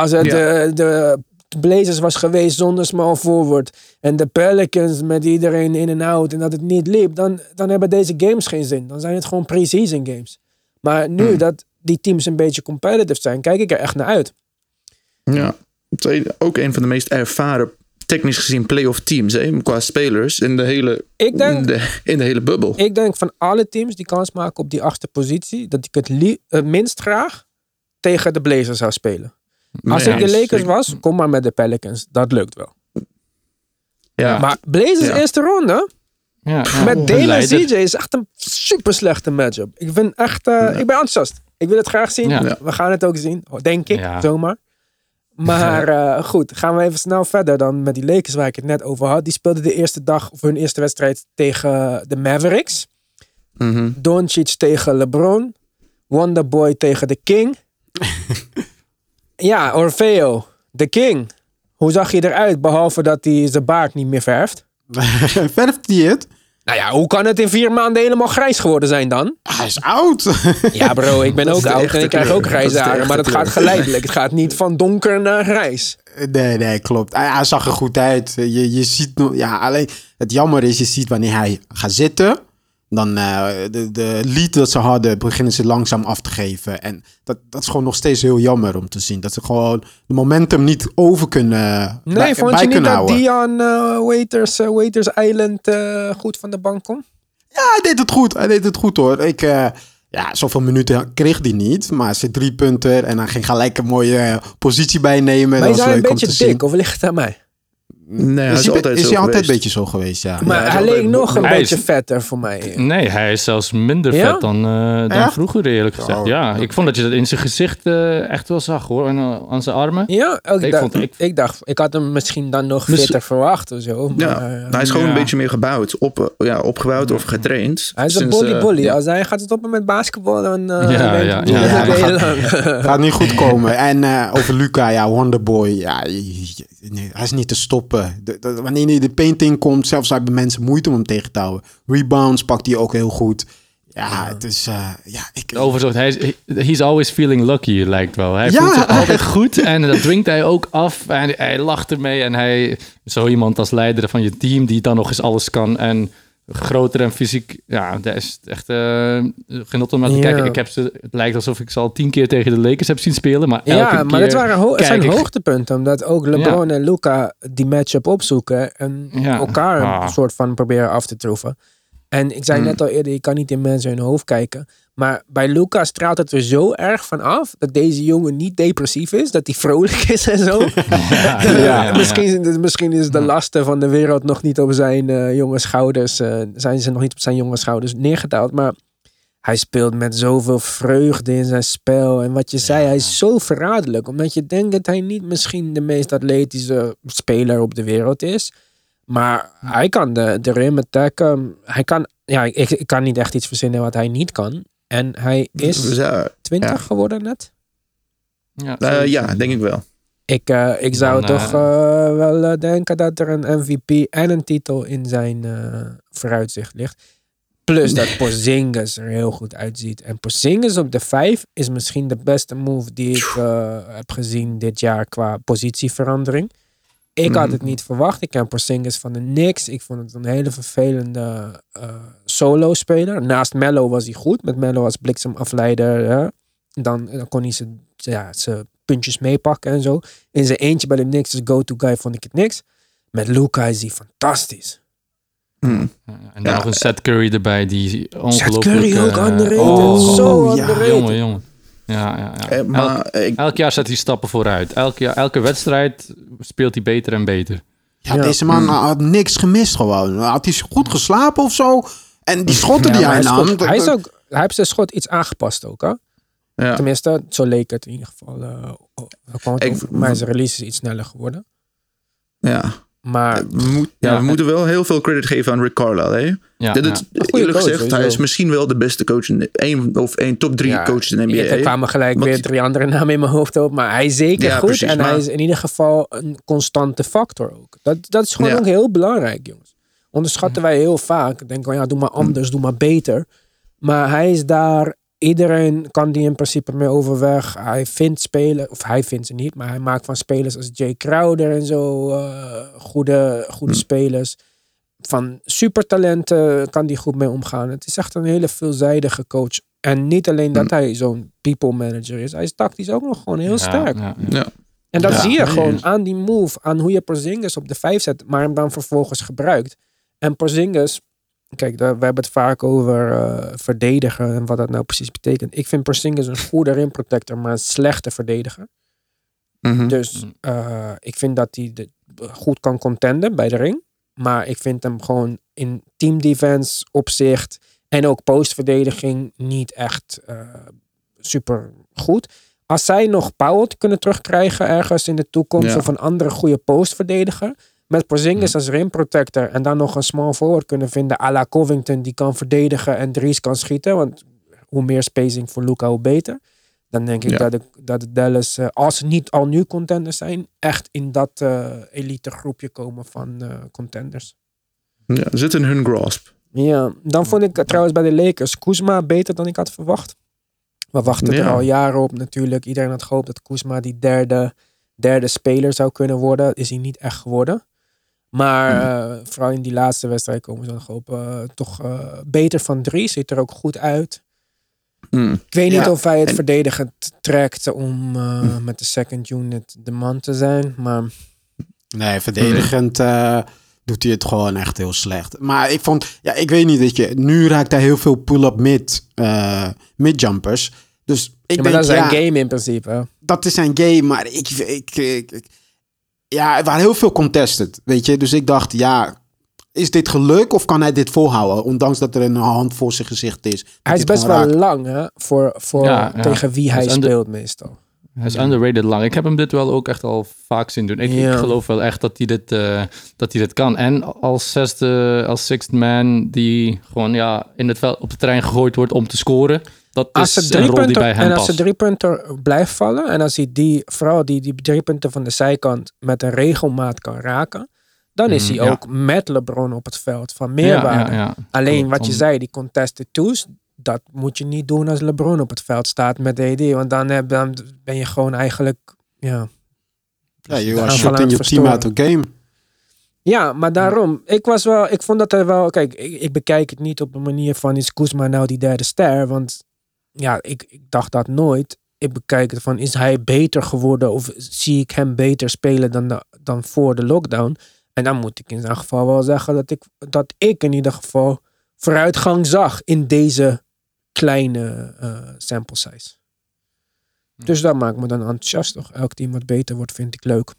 Als het Ja. de, de Blazers was geweest zonder small forward en de Pelicans met iedereen in en out en dat het niet liep, dan, dan hebben deze games geen zin. Dan zijn het gewoon pre-season games. Maar nu Hmm. dat die teams een beetje competitive zijn, kijk ik er echt naar uit. Ja. Ook een van de meest ervaren, technisch gezien, playoff teams. Hè, qua spelers in de hele, Ik denk, in de, in de hele bubbel. ik denk van alle teams die kans maken op die achtste positie, dat ik het li- het minst graag tegen de Blazers zou spelen. Als Nee, ik de Lakers ik- was, kom maar met de Pelicans. Dat lukt wel. Ja, Maar Blazers Ja. eerste ronde, Ja, ja. met Dale en. CJ is echt een super slechte matchup. Ik vind echt, eh, ik ben enthousiast. Ik wil het graag zien. Ja. We gaan het ook zien, denk ik, Ja. zomaar. Maar [LAUGHS] eh, goed, gaan we even snel verder dan met die Lakers waar ik het net over had. Die speelden de eerste dag, of hun eerste wedstrijd tegen de Mavericks. Mhm. Doncic tegen LeBron. Wonderboy tegen de King. [LAUGHS] ja, Orfeo, de King. Hoe zag je eruit, behalve dat hij zijn baard niet meer verft? [LAUGHS] Verft hij het? Nou ja, hoe kan het in vier maanden helemaal grijs geworden zijn dan? Hij is oud. [LAUGHS] Ja bro, ik ben ook oud en ik krijg kleur. ook grijze haren. Maar dat kleur. gaat geleidelijk. Het gaat niet van donker naar grijs. Nee, nee, klopt. Hij, hij zag er goed uit. Je, je ziet nog, ja, alleen het jammer is, je ziet wanneer hij gaat zitten, dan eh, de, de lead dat ze hadden, beginnen ze langzaam af te geven. En dat, dat is gewoon nog steeds heel jammer om te zien. Dat ze gewoon de momentum niet over kunnen Nee, bij, vond bij je niet dat houden. Dion eh, Waiters, eh, Waiters Island goed van de bank komt? Ja, hij deed het goed. Hij deed het goed hoor. Ik, ja, zoveel minuten kreeg hij niet. Maar zijn drie punten en hij ging gelijk een mooie positie bijnemen. Maar dat is was hij een leuk om beetje zien. dik of ligt het aan mij? Nee, hij Is, is, hij, altijd is zo hij altijd een beetje zo geweest, ja. Maar hij leek nog een Hij beetje is- vetter voor mij. Nee, hij is zelfs minder Ja? vet dan, eh, dan vroeger, eerlijk gezegd. Oh. Ja, ik vond dat je dat in zijn gezicht eh, echt wel zag, hoor. En eh, aan zijn armen. Ja, ook Ik dacht, vond- ik, ik- dacht, ik had hem misschien dan nog Misschien- fitter verwacht of zo. Maar, Ja, eh, hij is gewoon Ja. een beetje meer gebouwd. Op, ja, opgebouwd of getraind. hij is een Sinds, bolly bolly. ja. Als hij gaat stoppen met basketbal, dan eh Ja, ja. [LAUGHS] [LAUGHS] Gaat niet goed komen. En eh, over Luca, ja, Wonderboy. Ja, hij is niet te stoppen. De- de- wanneer hij de painting komt, zelfs hebben mensen moeite om hem tegen te houden. Rebounds pakt hij ook heel goed. Ja, het is... eh, ja, ik, Overigens, hij is, he's always feeling lucky, lijkt wel. Hij Ja. voelt zich altijd [LAUGHS] goed en dat dwingt hij ook af. En hij lacht ermee en hij zo iemand als leider van je team die dan nog eens alles kan en groter en fysiek. Ja, dat is echt eh, genot om naar te kijken. Ik heb ze, het lijkt alsof ik ze al tien keer tegen de Lakers heb zien spelen, maar elke Ja, maar het, waren ho- het kijk zijn ik- hoogtepunten. Omdat ook LeBron en Luca die matchup opzoeken. En Ja. elkaar een Ah. soort van proberen af te troeven. En ik zei Hmm. net al eerder, je kan niet in mensen hun hoofd kijken. Maar bij Luca straalt het er zo erg van af dat deze jongen niet depressief is. Dat hij vrolijk is en zo. [LAUGHS] [LAUGHS] Ja, ja, ja, [LAUGHS] ja. misschien, misschien is de lasten van de wereld nog niet op zijn eh, jonge schouders. eh, zijn ze nog niet op zijn jonge schouders neergedaald. Maar hij speelt met zoveel vreugde in zijn spel. En wat je zei, hij is zo verraderlijk. Omdat je denkt dat hij niet misschien de meest atletische speler op de wereld is. Maar hij kan de, de rim attacken. Hij kan, ja, ik, ik kan niet echt iets verzinnen wat hij niet kan. En hij is Dus, ja, 20 ja. geworden net. Ja, eh, ja, denk ik wel. Ik, eh, ik zou Dan, toch eh, wel eh, denken dat er een MVP en een titel in zijn eh, vooruitzicht ligt. Plus dat Porzingis er heel goed uitziet. En Porzingis op de 5 is misschien de beste move die ik eh, heb gezien dit jaar qua positieverandering. Ik had het niet verwacht. Ik ken Porzingis van de Knicks. Ik vond het een hele vervelende eh, solo-speler. Naast Mello was hij goed. Met Mello als bliksemafleider. hè. Dan, dan kon hij zijn ja, zijn puntjes meepakken en zo. In zijn eentje bij de Knicks als go-to guy vond ik het niks. Met Luca is hij fantastisch. Hm. Ja, En dan Ja. nog een Seth Curry erbij, die ongelooflijk... Curry ook eh, underrated. oh, Zo ja, underrated. Jongen, jongen. Ja, ja, ja. Eh, Elk, maar ik, elk jaar zet hij stappen vooruit. Elk jaar, elke wedstrijd speelt hij beter en beter. Ja, Ja. deze man had niks gemist gewoon. Had hij goed geslapen of zo? En die schotten Ja, die hij nam... schot- hij, is ook, hij heeft zijn schot iets aangepast ook. Hè? ja. Tenminste, zo leek het in ieder geval. eh, oh, Ik- over, maar zijn release is iets sneller geworden. Ja. Maar We, moet- ja, Ja, we moeten wel heel veel credit geven aan Rick Carlisle. Hè? Ja, Een goede eerlijk coach, gezegd, hij is misschien wel de beste coach. In, één of één top drie Ja, coaches in de NBA. er kwamen gelijk weer drie andere namen in mijn hoofd op. Maar hij is zeker Ja, goed. precies, en hij is in ieder geval een constante factor ook. Dat, dat is gewoon Ja. ook heel belangrijk, jongens. Onderschatten wij heel vaak. Denken van ja, doe maar anders, doe maar beter. Maar hij is daar. Iedereen kan die in principe mee overweg. Hij vindt spelen, of hij vindt ze niet, maar hij maakt van spelers als Jay Crowder en zo eh, goede, goede spelers. Van supertalenten kan die goed mee omgaan. Het is echt een hele veelzijdige coach. En niet alleen dat hij zo'n people manager is, hij is tactisch ook nog gewoon heel Ja, sterk. ja, ja. Ja. En dat Ja, zie je nee, gewoon aan die move, aan hoe je Porzingis op de vijf zet, maar hem dan vervolgens gebruikt. En Porzingis, kijk, daar, we hebben het vaak over eh, verdedigen en wat dat nou precies betekent. Ik vind Porzingis een goede rim protector, maar een slechte verdediger. Mhm. Dus Mm. eh, ik vind dat hij de- goed kan contenden bij de ring. Maar ik vind hem gewoon in team defense opzicht en ook postverdediging niet echt eh, super goed. Als zij nog Powell kunnen terugkrijgen ergens in de toekomst Ja. of een andere goede postverdediger. Met Porzingis als rim protector en dan nog een small forward kunnen vinden à la Covington die kan verdedigen en Dries kan schieten. Want hoe meer spacing voor Luca, hoe beter. Dan denk ik Ja. dat, ik, dat de Dallas, eh, als ze niet al nu contenders zijn, echt in dat eh, elite groepje komen van eh, contenders. Ja, zit in hun grasp. Ja, dan vond ik trouwens bij de Lakers Kuzma beter dan ik had verwacht. We wachten er al jaren op natuurlijk. Iedereen had gehoopt dat Kuzma die derde, derde speler zou kunnen worden. Is hij niet echt geworden. Maar eh, vooral in die laatste wedstrijd komen ze nog op eh, toch eh, beter van drie. Ziet er ook goed uit. Mm. Ik weet niet Ja, of hij het en- verdedigend trekt om eh, met de second unit de man te zijn. Maar Nee, verdedigend eh, doet hij het gewoon echt heel slecht. Maar ik vond, ja, ik weet niet dat je. Nu raakt hij heel veel pull-up mid, eh mid-jumpers. Dus ik ja, maar denk, dat is ja, zijn game in principe. dat is zijn game. Maar ik, ik, ik, ik- ja, er waren heel veel contested, weet je. Dus ik dacht, ja, is dit geluk of kan hij dit volhouden? Ondanks dat er een hand voor zijn gezicht is. Hij is best wel raakt. lang hè, voor, voor Ja, ja. tegen wie hij Hij is under- speelt meestal. Hij is underrated lang. Ik heb hem dit wel ook echt al vaak zien doen. Ik, Ja. ik geloof wel echt dat hij, dit, eh, dat hij dit kan. En als zesde, als sixth man die gewoon ja, in het veld, op het terrein gegooid wordt om te scoren. Dat Als is ze een rol die bij hem en als past. ze driepunter blijft vallen en als hij die, vooral die, die driepunten van de zijkant met een regelmaat kan raken, dan is Mhm, hij ja. ook met LeBron op het veld van meerwaarde. ja, ja. Alleen wat je om- zei, die contested twos, dat moet je niet doen als LeBron op het veld staat met AD, want dan, heb, dan ben je gewoon eigenlijk, ja. Ja, je de was shooting je team out of game. Ja, maar daarom. Ik was wel, ik vond dat er wel, kijk, ik, ik bekijk het niet op een manier van is Kuzma nou die derde ster, want ja, ik, ik dacht dat nooit. Ik bekijk het van is hij beter geworden of zie ik hem beter spelen dan, de, dan voor de lockdown? En dan moet ik in zijn geval wel zeggen dat ik, dat ik in ieder geval vooruitgang zag in deze kleine eh, sample size. Dus dat maakt me dan enthousiast toch. Elk team wat beter wordt vind ik leuk.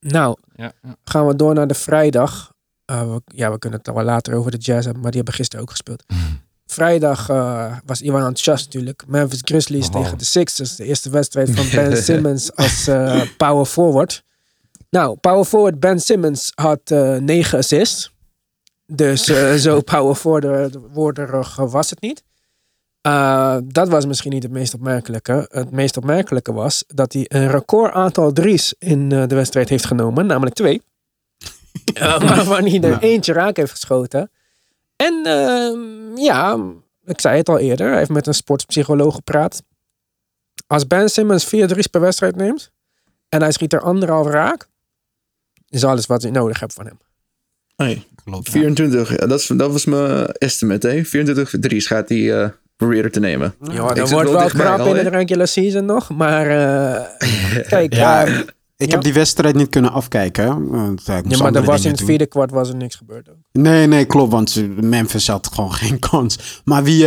Nou, Ja, ja. gaan we door naar de vrijdag. Uh, we, ja, we kunnen het wel later over de Jazz hebben, maar die hebben gisteren ook gespeeld. [LAUGHS] Vrijdag uh, was Iwan enthousiast natuurlijk. Memphis Grizzlies Oh. tegen de Sixers. De eerste wedstrijd van Ben [LAUGHS] Simmons als uh, power forward. Nou, power forward Ben Simmons had uh, negen assists. Dus [LAUGHS] zo power forwarderig was het niet. Dat was misschien niet het meest opmerkelijke. Het meest opmerkelijke was dat hij een record aantal drie's in de wedstrijd heeft genomen, namelijk twee. [LAUGHS] waarvan hij er Ja. eentje raak heeft geschoten. En uh, ja, ik zei het al eerder, hij heeft met een sportpsycholoog gepraat. Als Ben Simmons vier drie's per wedstrijd neemt en hij schiet er anderhalf raak, is alles wat hij nodig hebt van hem. Hey, Klopt, ja. 24, ja, dat, is, dat was mijn estimate. Hè? 24 3's gaat hij eh, proberen te nemen. Ja, Ik dan zit wordt wel krap in de regular season nog. Maar uh, [LAUGHS] kijk, Ja, uh, Ik Ja. heb die wedstrijd niet kunnen afkijken. Want, uh, ja, maar er was in het doen. vierde kwart was er niks gebeurd. Ook. Nee, nee, klopt. Want Memphis had gewoon [LAUGHS] geen kans. Maar wie...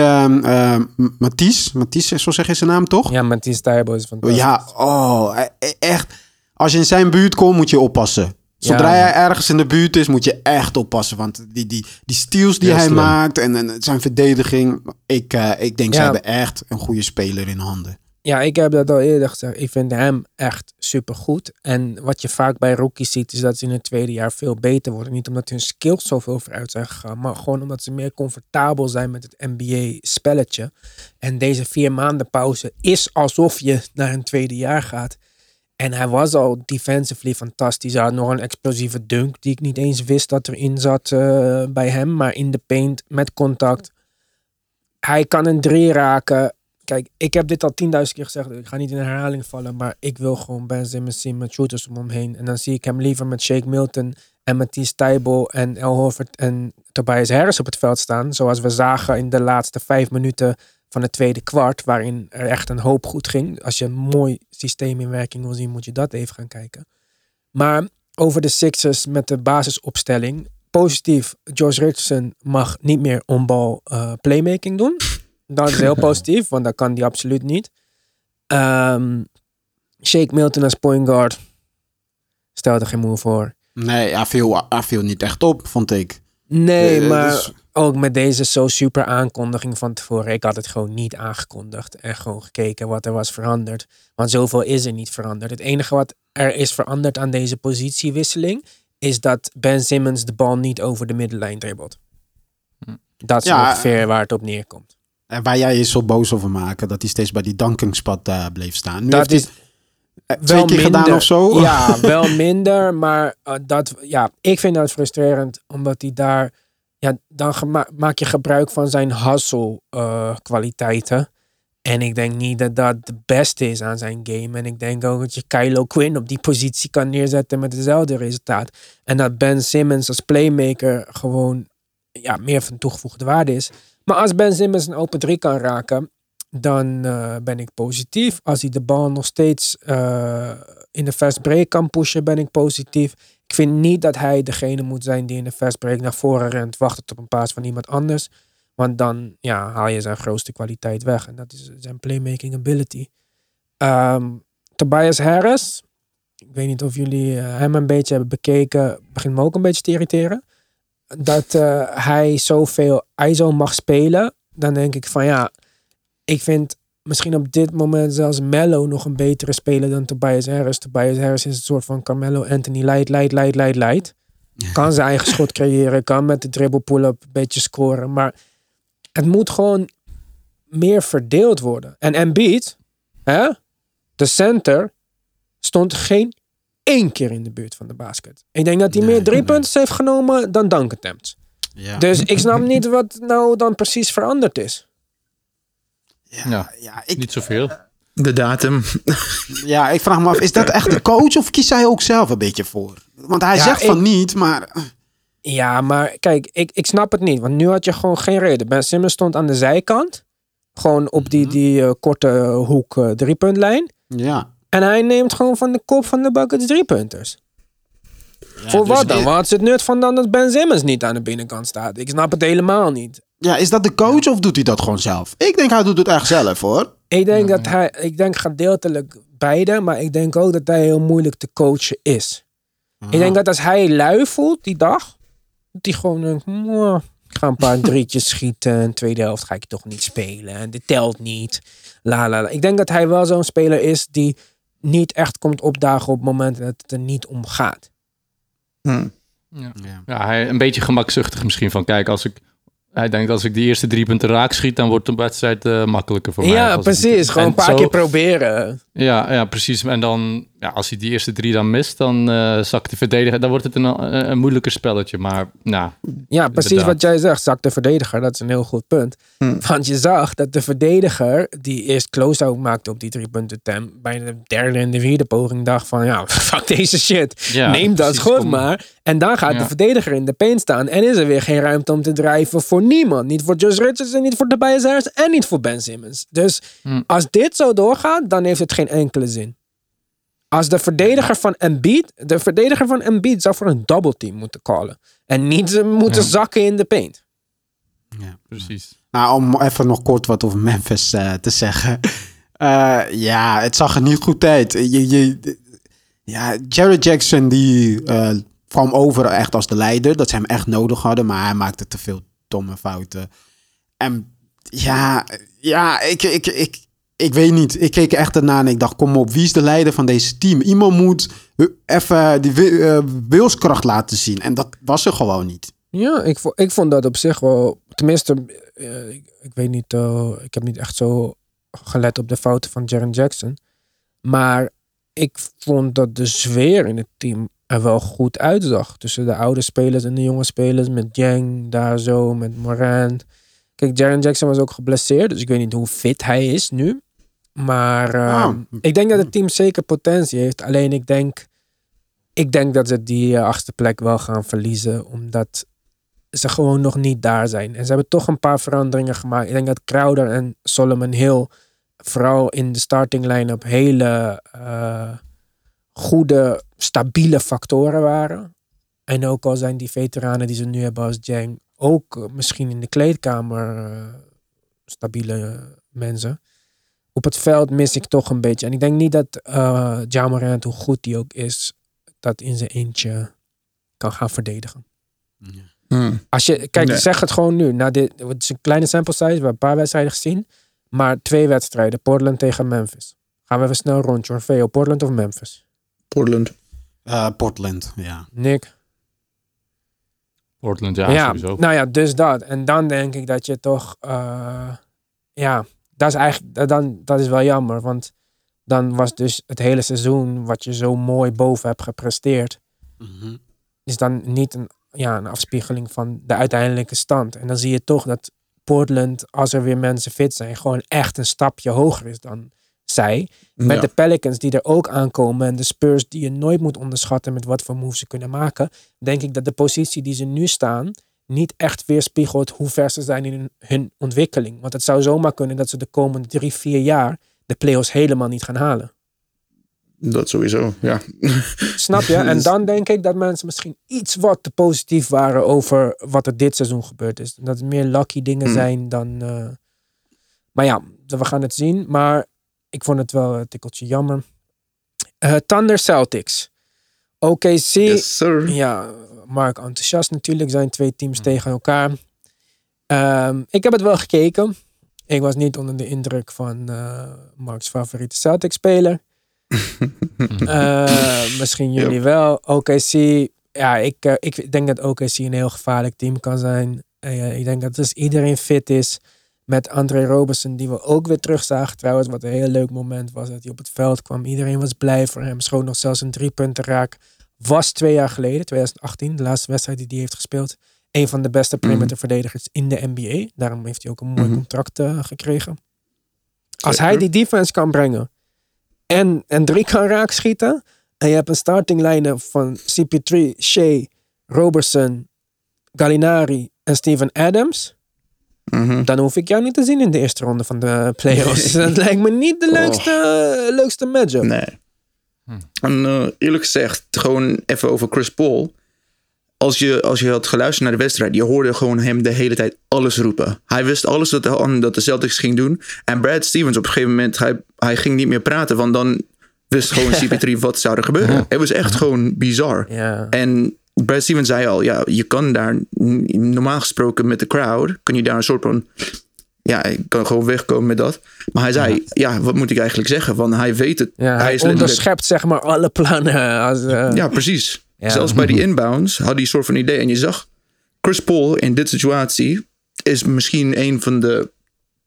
Mathies? Mathies, zo zeg je zijn naam toch? Ja, met die Stijbo is fantastisch. Ja, oh, e- e- echt. Als je in zijn buurt komt, moet je oppassen. Zodra Ja. hij ergens in de buurt is, moet je echt oppassen. Want die, die, die steals die Heel hij slim. maakt en, en zijn verdediging. Ik, eh, ik denk, ze hebben echt een goede speler in handen. Ja, ik heb dat al eerder gezegd. Ik vind hem echt supergoed. En wat je vaak bij rookies ziet, is dat ze in het tweede jaar veel beter worden. Niet omdat hun skills zoveel vooruit zijn gegaan, maar gewoon omdat ze meer comfortabel zijn met het NBA-spelletje. En deze vier maanden pauze is alsof je naar een tweede jaar gaat. En hij was al defensively fantastisch. Hij had nog een explosieve dunk die ik niet eens wist dat erin zat eh, bij hem. Maar in de paint, met contact. Hij kan een drie raken. Kijk, ik heb dit al 10.000 keer gezegd. Ik ga niet in herhaling vallen. Maar ik wil gewoon Ben Simmons zien met shooters om hem heen. En dan zie ik hem liever met Shake Milton en Matisse Tybal en El Horford en Tobias Harris op het veld staan. Zoals we zagen in de laatste vijf minuten van het tweede kwart, waarin er echt een hoop goed ging. Als je een mooi systeem in werking wil zien, moet je dat even gaan kijken. Maar over de Sixers met de basisopstelling. Positief, George Richardson mag niet meer onbal uh, playmaking doen. Dat is heel [LAUGHS] positief, want dat kan hij absoluut niet. Ehm, Shake Milton als point guard. Stel er geen moe voor. Nee, hij viel, hij viel niet echt op, vond ik. Nee, Eh, maar dus- ook met deze zo super aankondiging van tevoren. Ik had het gewoon niet aangekondigd en gewoon gekeken wat er was veranderd. Want zoveel is er niet veranderd. Het enige wat er is veranderd aan deze positiewisseling is dat Ben Simmons de bal niet over de middenlijn dribbelt. Dat is Ja, ongeveer waar het op neerkomt. En waar jij je zo boos over maken, dat hij steeds bij die dankingspad eh, bleef staan. Nu Dat heeft is hij eh, twee keer gedaan of zo. [LAUGHS] Ja, [LAUGHS] wel minder. Maar eh, dat, ja, ik vind dat frustrerend. Omdat hij daar... Ja, dan maak je gebruik van zijn hustle eh, kwaliteiten. En ik denk niet dat dat de beste is aan zijn game. En ik denk ook dat je Kylo Quinn op die positie kan neerzetten met hetzelfde resultaat. En dat Ben Simmons als playmaker gewoon ja, meer van toegevoegde waarde is. Maar als Ben Simmons een open drie kan raken, dan eh, ben ik positief. Als hij de bal nog steeds eh, in de fast break kan pushen, ben ik positief. Ik vind niet dat hij degene moet zijn die in de fast break naar voren rent, wacht op een paas van iemand anders. Want dan ja, haal je zijn grootste kwaliteit weg. En dat is zijn playmaking ability. Ehm, Tobias Harris. Ik weet niet of jullie eh, hem een beetje hebben bekeken. Begint me ook een beetje te irriteren. Dat eh, hij zoveel ISO mag spelen. Dan denk ik van ja, ik vind misschien op dit moment zelfs Mello nog een betere speler dan Tobias Harris. Tobias Harris is een soort van Carmelo Anthony light, light, light, light, light. Kan zijn eigen schot creëren, kan met de dribble pull-up een beetje scoren. Maar het moet gewoon meer verdeeld worden. En Embiid, hè, de center, stond geen één keer in de buurt van de basket. Ik denk dat hij Nee, meer drie nee. punten heeft genomen dan dunk attempts. Ja. Dus ik snap niet wat nou dan precies veranderd is. Ja, ja, ik, niet zoveel. De datum. [LAUGHS] ja, ik vraag me af, is dat echt de coach of kiest hij ook zelf een beetje voor? Want hij Ja, zegt ik- van niet, maar... Ja, maar kijk, ik, ik snap het niet. Want nu had je gewoon geen reden. Ben Simmons stond aan de zijkant. Gewoon op die, die eh, korte hoek eh, driepuntlijn. Ja. En hij neemt gewoon van de kop van de Buckets driepunters. Ja, Voor dus wat dan? Wat is het nut van dan dat Ben Simmons niet aan de binnenkant staat? Ik snap het helemaal niet. Ja, is dat de coach of doet hij dat gewoon zelf? Ik denk hij doet het echt zelf hoor. Ik denk dat hij, ik denk gedeeltelijk beide, maar ik denk ook dat hij heel moeilijk te coachen is. Ik denk dat als hij lui voelt die dag, dat hij gewoon denkt, "Mwah, ik ga een paar [LAUGHS] drietjes schieten en tweede helft ga ik toch niet spelen en dit telt niet. La, la, la. Ik denk dat hij wel zo'n speler is die niet echt komt opdagen op momenten dat het er niet om gaat. Hm. Ja. Ja. Ja, hij een beetje gemakzuchtig misschien van, kijk, als ik... Hij denkt, als ik die eerste drie punten raak schiet, dan wordt de wedstrijd eh, makkelijker voor mij. ja, ik precies. Gewoon en een paar zo- keer proberen. Ja, ja, precies. En dan, ja, als hij die eerste drie dan mist, dan eh zakt de verdediger. Dan wordt het een, een, een moeilijker spelletje. Maar, nou, Ja, precies Inderdaad. wat jij zegt. Zak de verdediger, dat is een heel goed punt. Hm. Want je zag dat de verdediger die eerst close-out maakte op die drie punten tem, bij de derde en de vierde poging dacht van ja, [LAUGHS] fuck deze shit. Ja, Neem dat precies, kom. maar. En dan gaat de Ja. verdediger in de paint staan en is er weer geen ruimte om te drijven voor niemand. Niet voor Josh Richardson, niet voor Tobias Harris en niet voor Ben Simmons. Dus Hm. als dit zo doorgaat, dan heeft het geen enkele zin. Als de verdediger van Embiid, de verdediger van Embiid zou voor een double team moeten callen. En niet moeten Ja. zakken in de paint. precies. Nou, om even nog kort wat over Memphis eh, te zeggen. [LAUGHS] Eh, ja, het zag er niet goed uit. Je, je, ja, Jared Jackson die eh, kwam over echt als de leider. Dat ze hem echt nodig hadden. Maar hij maakte te veel domme fouten. En ja, ja ik, ik, ik, ik weet niet. Ik keek echt ernaar en ik dacht, kom op, wie is de leider van deze team? Iemand moet even die eh, wilskracht laten zien. En dat was er gewoon niet. Ja, ik, ik vond dat op zich wel. Tenminste, eh, ik, ik weet niet. eh, ik heb niet echt zo gelet op de fouten van Jaren Jackson. Maar ik vond dat de sfeer in het team er wel goed uitzag. Tussen de oude spelers en de jonge spelers. Met Jang daar zo, met Morant. Kijk, Jaren Jackson was ook geblesseerd. Dus ik weet niet hoe fit hij is nu. Maar Ah. ik denk dat het team zeker potentie heeft. Alleen ik denk, ik denk dat ze die eh, achtste plek wel gaan verliezen. Omdat ze gewoon nog niet daar zijn. En ze hebben toch een paar veranderingen gemaakt. Ik denk dat Crowder en Solomon Hill vooral in de starting line-up hele eh, goede, stabiele factoren waren. En ook al zijn die veteranen die ze nu hebben als Jang ook eh, misschien in de kleedkamer eh, stabiele mensen. Op het veld mis ik toch een beetje. En ik denk niet dat uh, Jamarant, hoe goed die ook is, dat in zijn eentje kan gaan verdedigen. Hmm. Als je, kijk, Nee. zeg het gewoon nu. Nou, dit, het is een kleine sample size. We hebben een paar wedstrijden gezien. Maar twee wedstrijden. Portland tegen Memphis. Gaan we even snel rondje hoor. Veo, Portland of Memphis? Portland. Eh, Portland, ja. Nick? Portland, ja, sowieso. nou ja, dus dat. En dan denk ik dat je toch... eh, ja, dat is eigenlijk... dat- Dan, dat is wel jammer. Want dan was dus het hele seizoen... wat je zo mooi boven hebt gepresteerd... Mhm. is dan niet een, ja, een afspiegeling van de uiteindelijke stand. En dan zie je toch dat Portland, als er weer mensen fit zijn, gewoon echt een stapje hoger is dan zij. Met Ja. de Pelicans die er ook aankomen en de Spurs die je nooit moet onderschatten met wat voor moves ze kunnen maken, denk ik dat de positie die ze nu staan niet echt weerspiegelt hoe ver ze zijn in hun, hun ontwikkeling. Want het zou zomaar kunnen dat ze de komende drie, vier jaar de playoffs helemaal niet gaan halen. Dat sowieso, ja. Snap je? [LAUGHS] En dan denk ik dat mensen misschien iets wat te positief waren over wat er dit seizoen gebeurd is. Dat het meer lucky dingen Hmm. zijn dan. eh, Maar ja, we gaan het zien. Maar ik vond het wel een tikkeltje jammer. Eh Thunder Celtics. OKC. Yes. Ja, Mark enthousiast natuurlijk. Zijn twee teams tegen elkaar. Ehm, ik heb het wel gekeken. Ik was niet onder de indruk van eh, Mark's favoriete Celtics speler. [LAUGHS] Eh, misschien jullie wel. OKC. Ja, ik, ik denk dat OKC een heel gevaarlijk team kan zijn. Ik denk dat als iedereen fit is. Met André Robertson, die we ook weer terug zagen trouwens. Wat een heel leuk moment was dat hij op het veld kwam. Iedereen was blij voor hem. Schoot nog zelfs een drie punten raak. Was twee jaar geleden, 2018, de laatste wedstrijd die hij heeft gespeeld. Een van de beste perimeterverdedigers in de NBA. Daarom heeft hij ook een mooi Mhm. contract eh, gekregen. Als Zeker. hij die defense kan brengen en, en drie kan raakschieten. En je hebt een starting line van CP3, Shea, Robertson, Gallinari en Steven Adams. Mhm. Dan hoef ik jou niet te zien in de eerste ronde van de playoffs. Dat lijkt me niet de leukste, eh, leukste matchup. Nee. Hm. En eh, eerlijk gezegd, gewoon even over Chris Paul. Als je, als je had geluisterd naar de wedstrijd, je hoorde gewoon hem de hele tijd alles roepen. Hij wist alles dat de, dat de Celtics ging doen. En Brad Stevens op een gegeven moment, hij, hij ging niet meer praten, want dan wist gewoon [LAUGHS] CP3 wat zou er gebeuren. Het was echt gewoon bizar. Ja. En Brad Stevens zei al, ja, je kan daar normaal gesproken met de crowd, kun je daar een soort van, ja, ik kan gewoon wegkomen met dat. Maar hij zei, ja, wat moet ik eigenlijk zeggen? Want hij weet het. Ja, hij hij is onderschept zeg maar alle plannen. Als, eh, ja, precies. Ja. Zelfs bij die inbounds had hij een soort van idee. En je zag, Chris Paul in dit situatie is misschien een van de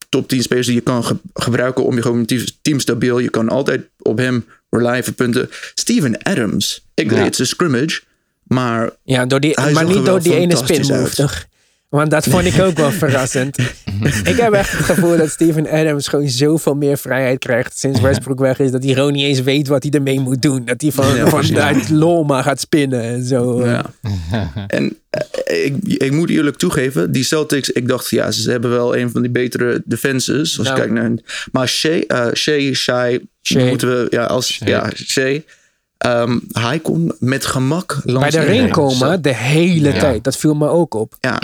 top 10 spelers die je kan ge- gebruiken om je gewoon team, team stabiel. Je kan altijd op hem relyen voor punten. Steven Adams, ik is een scrimmage, maar Ja, door die, Hij maar niet door die ene fantastisch spin move, uit. toch? Want dat vond ik ook wel verrassend. [LAUGHS] ik heb echt het gevoel dat Steven Adams gewoon zoveel meer vrijheid krijgt sinds Westbrook weg is. Dat hij gewoon niet eens weet wat hij ermee moet doen. Dat hij van, Ja, precies. vanuit lol maar gaat spinnen en zo. Ja. [LAUGHS] en eh, ik, ik moet eerlijk toegeven, die Celtics, ik dacht, ja, ze hebben wel een van die betere defenses. Als Nou. je kijkt naar. Maar Shea, eh Shea, Shai, Shea. moeten we, ja, als, Shea. ja, Shea. Ehm, hij kon met gemak Bij langs de ring komen de hele Ja. tijd. Dat viel me ook op. Ja,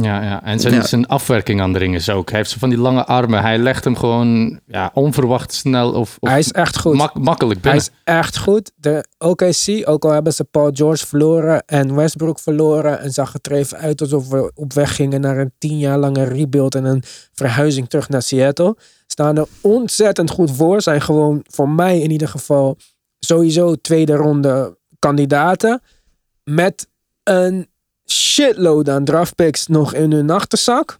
Ja, ja. en zijn, Ja. zijn afwerking aan de ring is ook. Hij heeft zo van die lange armen. Hij legt hem gewoon ja, onverwacht snel of, of Hij is echt goed. mak- makkelijk Hij is echt goed. De OKC, ook al hebben ze Paul George verloren en Westbrook verloren. En zag het er even uit alsof we op weg gingen naar een tien jaar lange rebuild en een verhuizing terug naar Seattle. Staan er ontzettend goed voor. Zijn gewoon voor mij in ieder geval sowieso tweede ronde kandidaten. Met een shitload aan draftpicks nog in hun achterzak.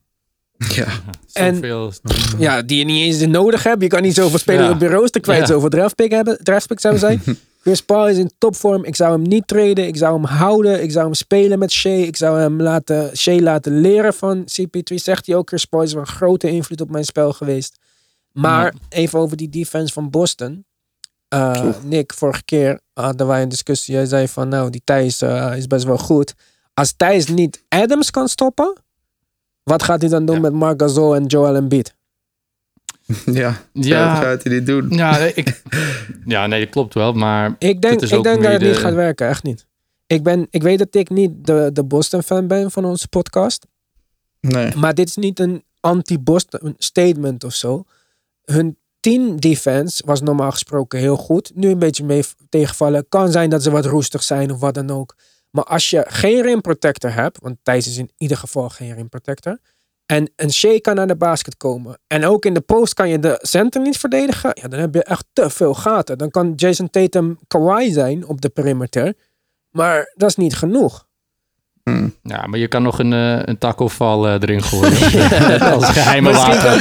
ja. en- Zoveel- Ja, die je niet eens nodig hebt. Je kan niet zoveel spelen Ja. op bureaus te kwijt. Ja. Zoveel draftpick hebben, draftpicks hebben zij. [LAUGHS] Chris Paul is in topvorm. Ik zou hem niet traden. Ik zou hem houden. Ik zou hem spelen met Shea. Ik zou hem laten, Shea laten leren van CP3. Zegt hij ook. Chris Paul is een grote invloed op mijn spel geweest. Maar even over die defense van Boston. Uh. Nick, vorige keer hadden wij een discussie. Jij zei van nou, die Thijs uh, is best wel goed. Als Thijs niet Adams kan stoppen, wat gaat hij dan doen Ja. met Marc Gasol en Joel Embiid? [LAUGHS] Ja, Ja. dat gaat hij niet doen. Ja, nee, ik, [LAUGHS] ja, nee, dat klopt wel. Maar Ik denk, ik ook denk dat het niet gaat werken, echt niet. Ik, ben, ik weet dat ik niet de, de Boston-fan ben van onze podcast. Nee. Maar dit is niet een anti-Boston statement of zo. Hun team defense was normaal gesproken heel goed. Nu een beetje mee tegenvallen. Kan zijn dat ze wat roestig zijn of wat dan ook. Maar als je geen rim protector hebt, want Thijs is in ieder geval geen rim protector. En een Shea kan naar de basket komen. En ook in de post kan je de center niet verdedigen. Ja, dan heb je echt te veel gaten. Dan kan Jason Tatum Kawhi zijn op de perimeter. Maar dat is niet genoeg. Ja, maar je kan nog een, eh, een taco val eh, erin gooien. [LAUGHS] Als geheime Misschien wapen.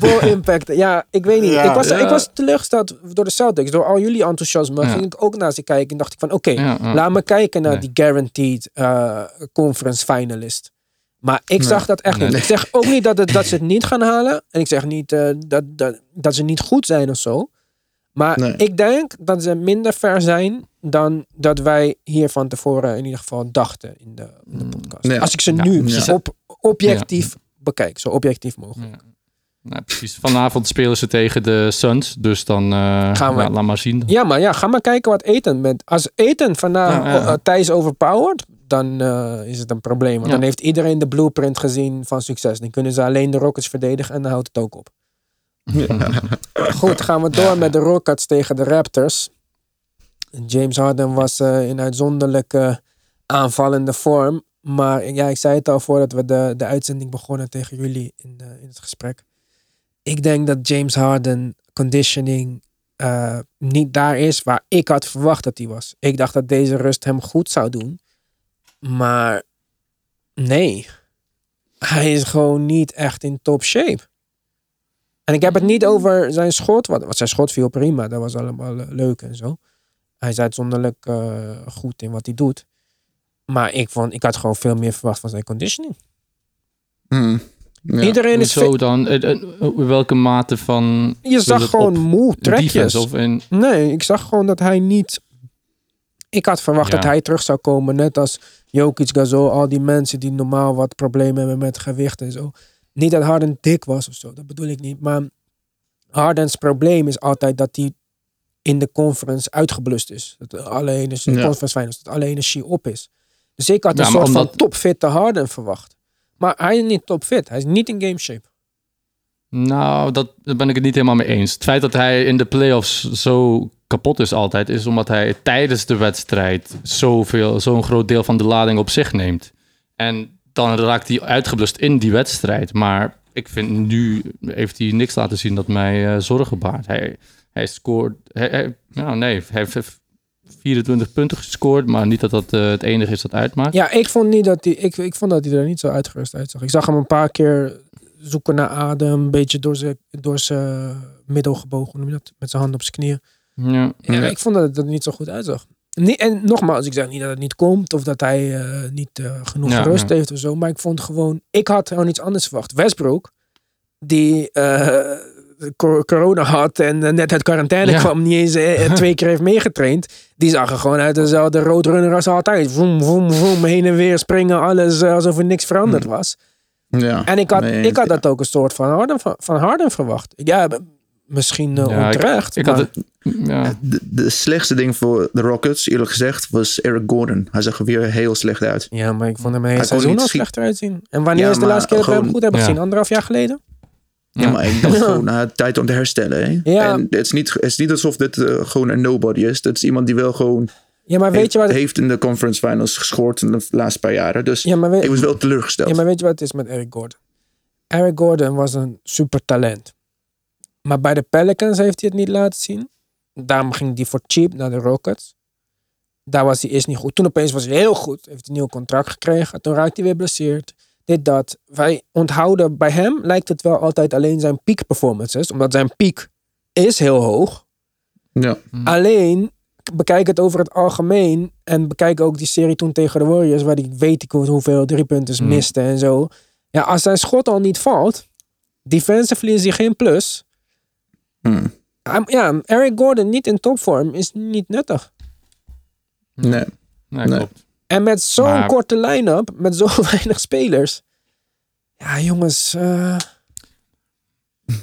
kan die [LAUGHS] impact. Ja, ik weet niet. Ja. ik, was, Ja. ik was teleurgesteld door de Celtics. Door al jullie enthousiasme Ja. ging ik ook naar ze kijken. En dacht ik van, oké, Ja, ja. laat me kijken naar Nee. die guaranteed eh, conference finalist. Maar ik Nee. zag dat echt Nee. niet. Ik zeg ook niet dat, het, dat ze het niet gaan halen. En ik zeg niet eh, dat, dat, dat ze niet goed zijn of zo. Maar Nee. ik denk dat ze minder ver zijn dan dat wij hier van tevoren in ieder geval dachten in de, in de podcast. Ja. Als ik ze Ja, nu op, objectief bekijk. Zo objectief mogelijk. Ja. Nou, precies. Vanavond spelen ze tegen de Suns. Dus dan eh, Gaan we. ja, laat maar zien. Ja, maar ja, ga maar kijken wat Eten met. Als Eten Ja, ja. eh, Thijs overpowered, dan eh, is het een probleem. Want Ja. dan heeft iedereen de blueprint gezien van succes. Dan kunnen ze alleen de Rockets verdedigen en dan houdt het ook op. Goed, gaan we door met de Rockets tegen de Raptors. James Harden was eh, in uitzonderlijke aanvallende vorm. Maar ja, ik zei het al voordat we de, de uitzending begonnen tegen jullie in, de, in het gesprek. Ik denk dat James Harden conditioning eh, niet daar is waar ik had verwacht dat hij was. Ik dacht dat deze rust hem goed zou doen. Maar nee. Hij is gewoon niet echt in top shape. En ik heb het niet over zijn schot. Want want zijn schot viel prima. Dat was allemaal eh, leuk en zo. Hij is uitzonderlijk eh, goed in wat hij doet. Maar ik, vond, ik had gewoon veel meer verwacht van zijn conditioning. Hmm. Ja. Iedereen is Zo fit. dan? Eh, welke mate van... Je zag gewoon moe trekjes. of in... Nee, ik zag gewoon dat hij niet... Ik had verwacht Ja. dat hij terug zou komen. Net als Jokic, Gasol, al die mensen die normaal wat problemen hebben met gewicht en zo. Niet dat Harden dik was of zo, dat bedoel ik niet. Maar Hardens probleem is altijd dat hij in de conference uitgeblust is. Dat alle energie, Ja. conference finals, dat alle energie op is. Dus ik had een Ja, soort van omdat- topfitte Harden verwacht. Maar hij is niet topfit. Hij is niet in game shape. Nou, dat, daar ben ik het niet helemaal mee eens. Het feit dat hij in de playoffs zo kapot is altijd... is omdat hij tijdens de wedstrijd zoveel, zo'n groot deel van de lading op zich neemt. En dan raakt hij uitgeblust in die wedstrijd. Maar ik vind nu heeft hij niks laten zien dat mij eh, zorgen baart. Hij, hij scoort... Hij, hij- nou nee, hij heeft 24 punten gescoord... maar niet dat dat eh, het enige is dat uitmaakt. Ja, ik vond, niet dat hij, ik, ik vond dat hij er niet zo uitgerust uitzag. Ik zag hem een paar keer zoeken naar adem. Een beetje door zijn, door zijn middel gebogen. hoe noem je dat? Met zijn hand op zijn knieën. Ja. Ja, Ja. Ik vond dat het er niet zo goed uitzag. Niet, en nogmaals, ik zeg niet dat het niet komt. Of dat hij eh, niet eh, genoeg Ja, rust ja. heeft of zo. Maar ik vond gewoon... Ik had gewoon iets anders verwacht. Westbrook, die eh, cor- corona had en net uit quarantaine Ja. kwam. Niet eens eh, [LAUGHS] twee keer heeft meegetraind. Die zag er gewoon uit dezelfde roadrunner als altijd. Voem, voem, voem, heen en weer springen. Alles alsof er niks veranderd was. Ja. En ik had, Nee, ik had dat ook een soort van Harden, van, van Harden verwacht. Ja, misschien eh, Ja, onterecht. Ik had maar- het... Ja. De, de slechtste ding voor de Rockets, eerlijk gezegd, was Eric Gordon. Hij zag er weer heel slecht uit. Ja, maar ik vond hem kon seizoen al slechter uitzien. En wanneer Ja, is de laatste keer dat we hem goed hebben Ja. gezien? Anderhalf jaar geleden? Ja, maar ik dacht [LAUGHS] gewoon, had tijd om te herstellen. Hè? Ja. En het is, niet, het is niet alsof dit eh, gewoon een nobody is. Het is iemand die wel gewoon Ja, maar weet heeft, je wat... heeft in de conference finals gescoord in de laatste paar jaren. Dus Ja, maar weet, ik was wel teleurgesteld. ja, maar weet je wat het is met Eric Gordon? Eric Gordon was een super talent. Maar bij de Pelicans heeft hij het niet laten zien. Daarom ging hij voor cheap naar de Rockets. Daar was hij eerst niet goed. Toen opeens was hij heel goed. Heeft hij een nieuw contract gekregen. Toen raakte hij weer blesseerd. Dit, dat. Wij onthouden bij hem lijkt het wel altijd alleen zijn peak performances. Omdat zijn piek is heel hoog. Ja. Alleen, bekijk het over het algemeen. En bekijk ook die serie toen tegen de Warriors. Waar hij weet ik hoeveel driepunters Hmm. miste en zo. Ja, als zijn schot al niet valt. Defensively is hij geen plus. Hmm. Ja, Eric Gordon niet in topvorm is niet nuttig. Nee. Nee, Nee. klopt. En met zo'n Maar- korte line-up, met zo [LAUGHS] weinig spelers. Ja, jongens. eh,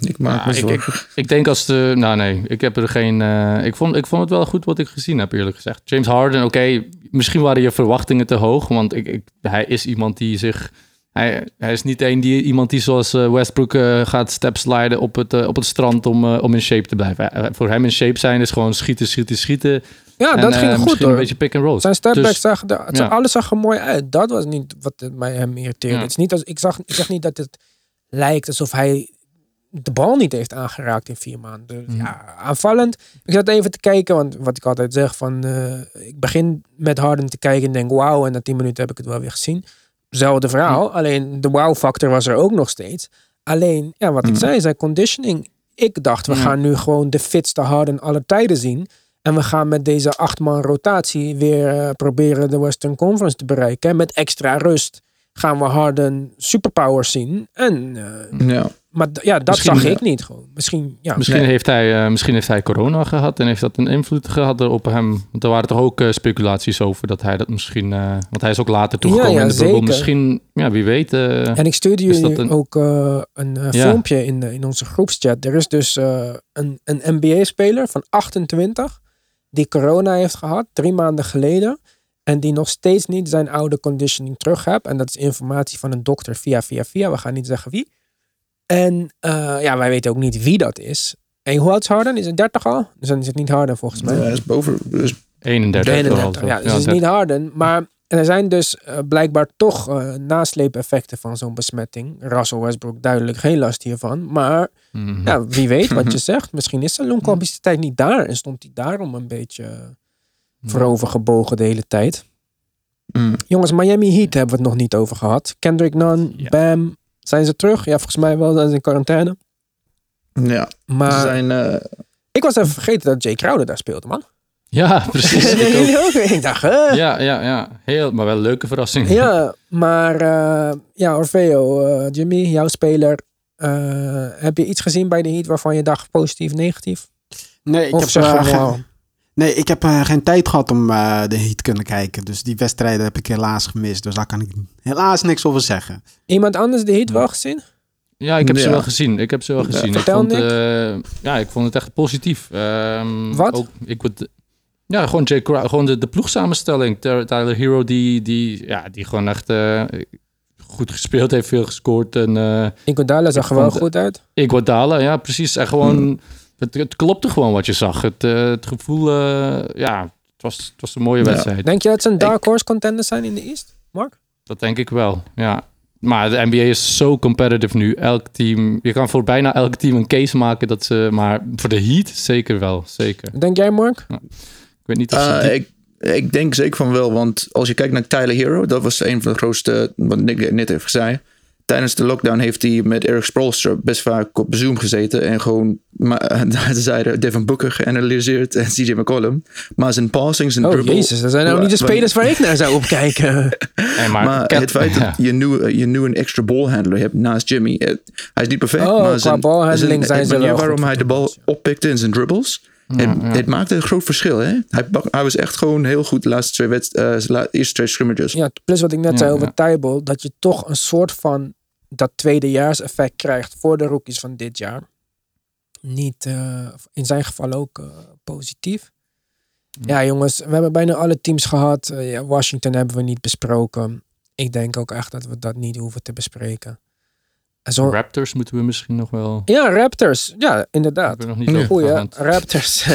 Ik maak Ja, me ik, zorgen. ik, ik denk als de... Nou nee, ik heb er geen... eh, ik, vond, ik vond het wel goed wat ik gezien heb, eerlijk gezegd. James Harden, oké, misschien waren je verwachtingen te hoog. Want ik, ik, hij is iemand die zich... Hij, hij is niet een die, iemand die zoals eh, Westbrook eh, gaat stepsliden op het, eh, op het strand om, om in shape te blijven. Voor hem in shape zijn is gewoon schieten, schieten, schieten. ja, En, dat ging goed hoor. een beetje pick and roll. Zijn stepback Dus- zag ja. alles zag er mooi uit. Dat was niet wat mij hem irriteerde. Ja. Het is niet als, ik, zag, ik zeg niet dat het lijkt alsof hij de bal niet heeft aangeraakt in vier maanden. Dus. Ja, aanvallend. Ik zat even te kijken, want wat ik altijd zeg van... ik begin met Harden te kijken en denk wauw. En na tien minuten heb ik het wel weer gezien. Zelfde verhaal, alleen de wow-factor was er ook nog steeds. Alleen, ja, wat ik Mhm. zei, zijn conditioning. Ik dacht, we gaan nu gewoon de fitste Harden aller tijden zien. En we gaan met deze acht-man rotatie weer eh, proberen de Western Conference te bereiken. En met extra rust gaan we Harden superpowers zien. En, eh, Ja. Maar ja, dat Misschien, zag ja. ik niet gewoon. Misschien, ja. Misschien, Nee. heeft hij, eh, misschien heeft hij corona gehad en heeft dat een invloed gehad op hem. Want er waren toch ook eh, speculaties over dat hij dat misschien... eh, want hij is ook later toegekomen Ja, ja, in de bubbel. Misschien, ja, wie weet. eh, En ik stuurde jullie een- ook eh, een eh, Ja. filmpje in, eh, in onze groepschat. Er is dus eh, een, een NBA-speler van 28 die corona heeft gehad, drie maanden geleden. En die nog steeds niet zijn oude conditioning terug heeft. En dat is informatie van een dokter via, via, via. We gaan niet zeggen wie. En eh, ja, wij weten ook niet wie dat is. En hoe oud is Harden? Is het 30 al? Dus dan is het niet Harden volgens mij. Ja, hij is boven. Dus 31. 31, wel, ja, dus het is niet Harden. Maar er zijn dus eh, blijkbaar toch eh nasleepeffecten van zo'n besmetting. Russell Westbrook duidelijk geen last hiervan. Maar Mhm. ja, wie weet wat je [LAUGHS] zegt. Misschien is zijn longcapaciteit niet daar. En stond hij daarom een beetje voorovergebogen de hele tijd. mm, Jongens, Miami Heat hebben we het nog niet over gehad. Kendrick Nunn, Ja. Bam. Zijn ze terug? Ja, volgens mij wel. Zijn ze in quarantaine. ja, Maar zijn... eh, ik was even vergeten dat Jay Crowder daar speelde, man. Ja, [LAUGHS] precies. [LAUGHS] Ik ook. jullie ook? Ik dacht, hè? Ja, ja, ja. Heel, maar wel een leuke verrassing. Ja, [LAUGHS] maar eh, ja, Orfeo, eh, Jimmy, jouw speler. eh, heb je iets gezien bij de Heat waarvan je dacht positief, negatief? Nee, ik Of heb, zeg eh, gewoon. Nee, ik heb eh, geen tijd gehad om eh, de Heat kunnen kijken. Dus die wedstrijden heb ik helaas gemist. Dus daar kan ik helaas niks over zeggen. Iemand anders de Heat wel gezien? Ja, ik heb ze wel gezien. Ik heb ze wel gezien. ik vond, eh, ja, ik vond het echt positief. Ehm, Wat? Ook, ik word, ja, gewoon, Jay Crow- gewoon de, de ploegsamenstelling. Tyler Hero, die, die, ja, die gewoon echt eh, goed gespeeld heeft, veel gescoord. En uh, Iguodala zag er wel goed uit. Iguodala, ja, precies. En gewoon, het, het klopte gewoon wat je zag. Het, eh, het gevoel, eh, ja, het was, het was een mooie Ja. wedstrijd. Denk je dat ze een dark horse contender zijn in de East, Mark? Dat denk ik wel, ja. Maar de NBA is zo competitive nu. Elk team, je kan voor bijna elk team een case maken dat ze, maar voor de Heat zeker wel, zeker. Denk jij, Mark? Ik weet niet of ze eh, die- ik, ik denk zeker van wel, want als je kijkt naar Tyler Hero, dat was een van de grootste, wat Nick net heeft gezegd. Tijdens de lockdown heeft hij met Eric Spoelstra best vaak op Zoom gezeten en gewoon maar, [LAUGHS] ze zeiden Devin Booker geanalyseerd en CJ McCollum. Maar zijn passing, zijn Oh dribble... jezus, dat zijn nou niet de spelers waar ik naar zou opkijken. [LAUGHS] Maar, het feit dat [LAUGHS] je, nu, je nu een extra balhandler hebt naast Jimmy. eh, hij is niet perfect, Oh, maar zijn, balhandling zijn de ze manier waarom hij de bal oppikte in zijn dribbles. Ja, het, ja. het maakte een groot verschil. Hè? Hij, was echt gewoon heel goed de laatste twee, wedst- eh, eerste twee scrimmages. Ja, plus wat ik net Ja, zei over ja. Tybal, dat je toch een soort van dat tweedejaars effect krijgt voor de rookies van dit jaar. Niet eh, in zijn geval ook eh, positief. Ja, jongens, we hebben bijna alle teams gehad. Eh, ja, Washington hebben we niet besproken. Ik denk ook echt dat we dat niet hoeven te bespreken. Zo, Raptors moeten we misschien nog wel... ja, Raptors. Ja, inderdaad. Nog niet Ja. Goeie, gehad. Raptors.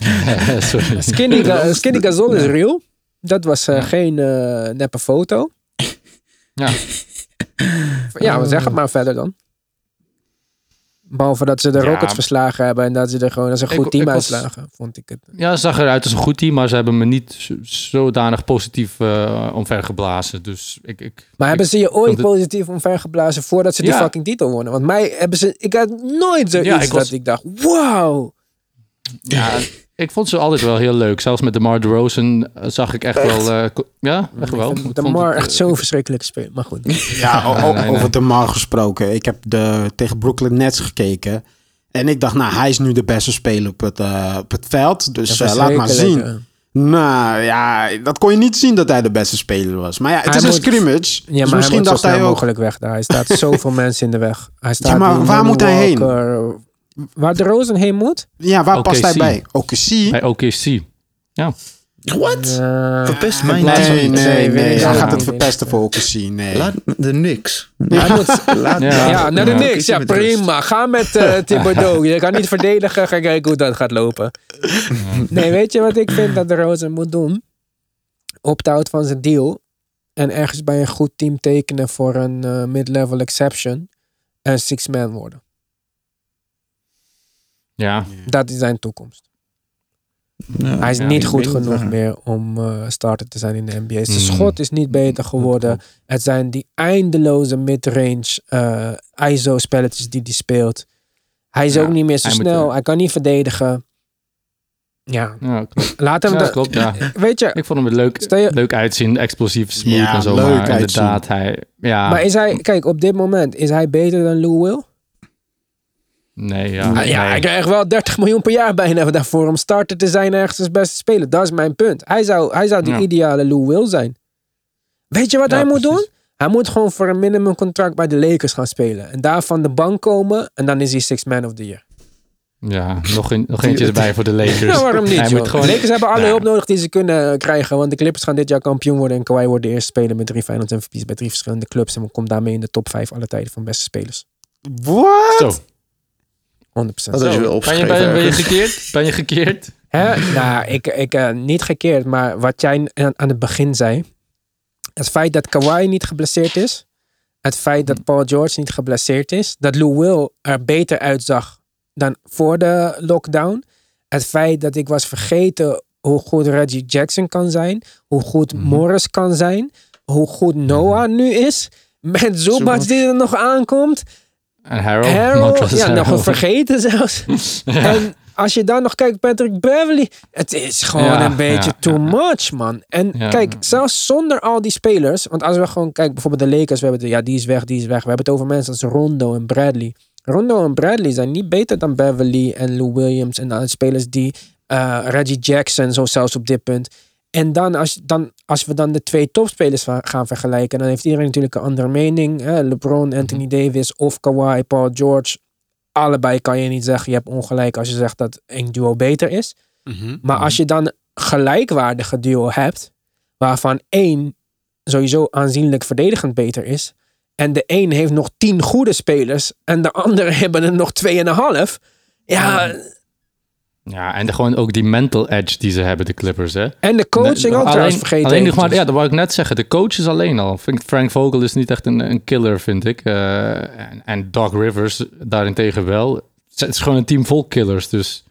[LAUGHS] Skinny, Ga- [LAUGHS] Skinny Gazol is Ja. real. Dat was Ja. geen eh, neppe foto. Ja. [LAUGHS] Ja, we zeggen het maar verder dan. Behalve dat ze de Ja. Rockets verslagen hebben en dat ze er gewoon als een Ik- goed team ik was- uitslagen, vond ik het. Ja, het zag eruit als een goed team, maar ze hebben me niet zodanig positief eh omvergeblazen. Dus ik, ik, Maar hebben ze je ooit positief omvergeblazen voordat ze die Ja. fucking titel wonnen? Want mij hebben ze, ik had nooit zoiets Ja, ik was- dat ik dacht, wow. ja, ik vond ze altijd wel heel leuk. Zelfs met DeMar DeRozan eh, zag ik echt, Echt? wel... eh, ko- ja, echt wel. Vond Demar het, echt eh, zo'n verschrikkelijke speler. Maar goed. Ja, o- o- Nee, nee, over nee. de Mar gesproken. Ik heb de, tegen Brooklyn Nets gekeken. En ik dacht, nou, hij is nu de beste speler op het, eh, op het veld. Dus Ja, eh, laat maar zien. verschrikkelijk, Nou ja, dat kon je niet zien dat hij de beste speler was. Maar ja, het Hij is een scrimmage. Ja, maar dus misschien hij moet zo dacht snel hij ook... mogelijk weg daar. Hij staat zoveel [LAUGHS] mensen in de weg. Hij staat Ja, maar waar moet hij heen? Waar de Rozen heen moet? Ja, waar past hij OKC. bij? OKC? Bij OKC. Ja. What? Eh, Verpest mijn. Nee, niet. nee, Nee, nee. Hij gaat het verpesten voor OKC. Nee. Laat de niks. hij moet, Laat [LAUGHS] Ja. naar de niks. Ja, prima. Ga met eh [LAUGHS] Thibodeau. Je kan niet verdedigen. Ga kijken hoe dat gaat lopen. [LAUGHS] Nee, weet je wat ik vind dat de Rozen moet doen? Opt-out van zijn deal. En ergens bij een goed team tekenen voor een eh, mid-level exception. En six-man worden. Ja. Dat is zijn toekomst. Ja. Hij is Ja, niet goed genoeg meer om eh, starter te zijn in de NBA. Zijn Mm. schot is niet beter geworden. Het zijn die eindeloze midrange eh ISO-spelletjes die hij speelt. Hij is Ja, ook niet meer zo hij moet, snel. hij kan niet verdedigen. Ja, Ja, klopt. laat hem... Ja, de- klopt, ja. Weet je, Ik vond hem er leuk, je- leuk uitzien, explosief, smooth Ja, en zo. leuk maar uitzien. inderdaad, hij... Ja, maar is hij... Kijk, op dit moment is hij beter dan Lou Will? Nee, ja. Ah, ja, nee. hij krijgt wel 30 miljoen per jaar bijna daarvoor om starter te zijn ergens als beste speler. Dat is mijn punt. Hij zou, hij zou die Ja. ideale Lou Will zijn. Weet je wat Ja, hij moet precies. doen? Hij moet gewoon voor een minimumcontract bij de Lakers gaan spelen. En daar van de bank komen. En dan is hij six man of the year. Ja, nog, een, nog eentje [LAUGHS] erbij voor de Lakers. [LAUGHS] Nou, waarom niet, Hij joh? moet gewoon... De Lakers hebben alle Ja. hulp nodig die ze kunnen krijgen. Want de Clippers gaan dit jaar kampioen worden. En Kawhi wordt de eerste speler met drie Finals MVP's bij drie verschillende clubs. En komt daarmee in de top 5 alle tijden van beste spelers. 100%. What? Zo, 100%. Dat wel ben je, ben, ben je gekeerd? Ben je gekeerd? [LAUGHS] Hè? Nou, ik, ik eh, niet gekeerd, maar wat jij aan, aan het begin zei. Het feit dat Kawhi niet geblesseerd is. Het feit dat Paul George niet geblesseerd is. Dat Lou Will er beter uitzag dan voor de lockdown. Het feit dat ik was vergeten hoe goed Reggie Jackson kan zijn. Hoe goed Morris kan zijn. Hoe goed Noah nu is. Met Zubac die er nog aankomt. En Harold? Harold, [LAUGHS] ja, nog Harrell. een vergeten zelfs. [LAUGHS] En als je dan nog kijkt, Patrick Beverly. Het is gewoon Ja, een beetje ja, too much, man. En kijk, zelfs zonder al die spelers. Want als we gewoon kijken, bijvoorbeeld de Lakers. We hebben het, ja, die is weg, die is weg. We hebben het over mensen als Rondo en Bradley. Rondo en Bradley zijn niet beter dan Beverly en Lou Williams. En dan spelers die eh, Reggie Jackson, zo zelfs op dit punt. En dan als, dan, als we dan de twee topspelers gaan vergelijken, dan heeft iedereen natuurlijk een andere mening. Hè? LeBron, Anthony Davis of Kawhi, Paul George. Allebei kan je niet zeggen, je hebt ongelijk als je zegt dat één duo beter is. Maar als je dan gelijkwaardige duo hebt, waarvan één sowieso aanzienlijk verdedigend beter is, en de een heeft nog tien goede spelers en de andere [LAUGHS] hebben er nog tweeënhalf. Ja, Ja, en de, gewoon ook die mental edge die ze hebben, de Clippers, hè? en de coaching ook trouwens vergeten. Alleen nog maar, ja, dat wou ik net zeggen. De coaches alleen al. Vind ik Frank Vogel is niet echt een, een killer, vind ik. Eh, en, en Doc Rivers daarentegen wel. Het is gewoon een team vol killers, dus...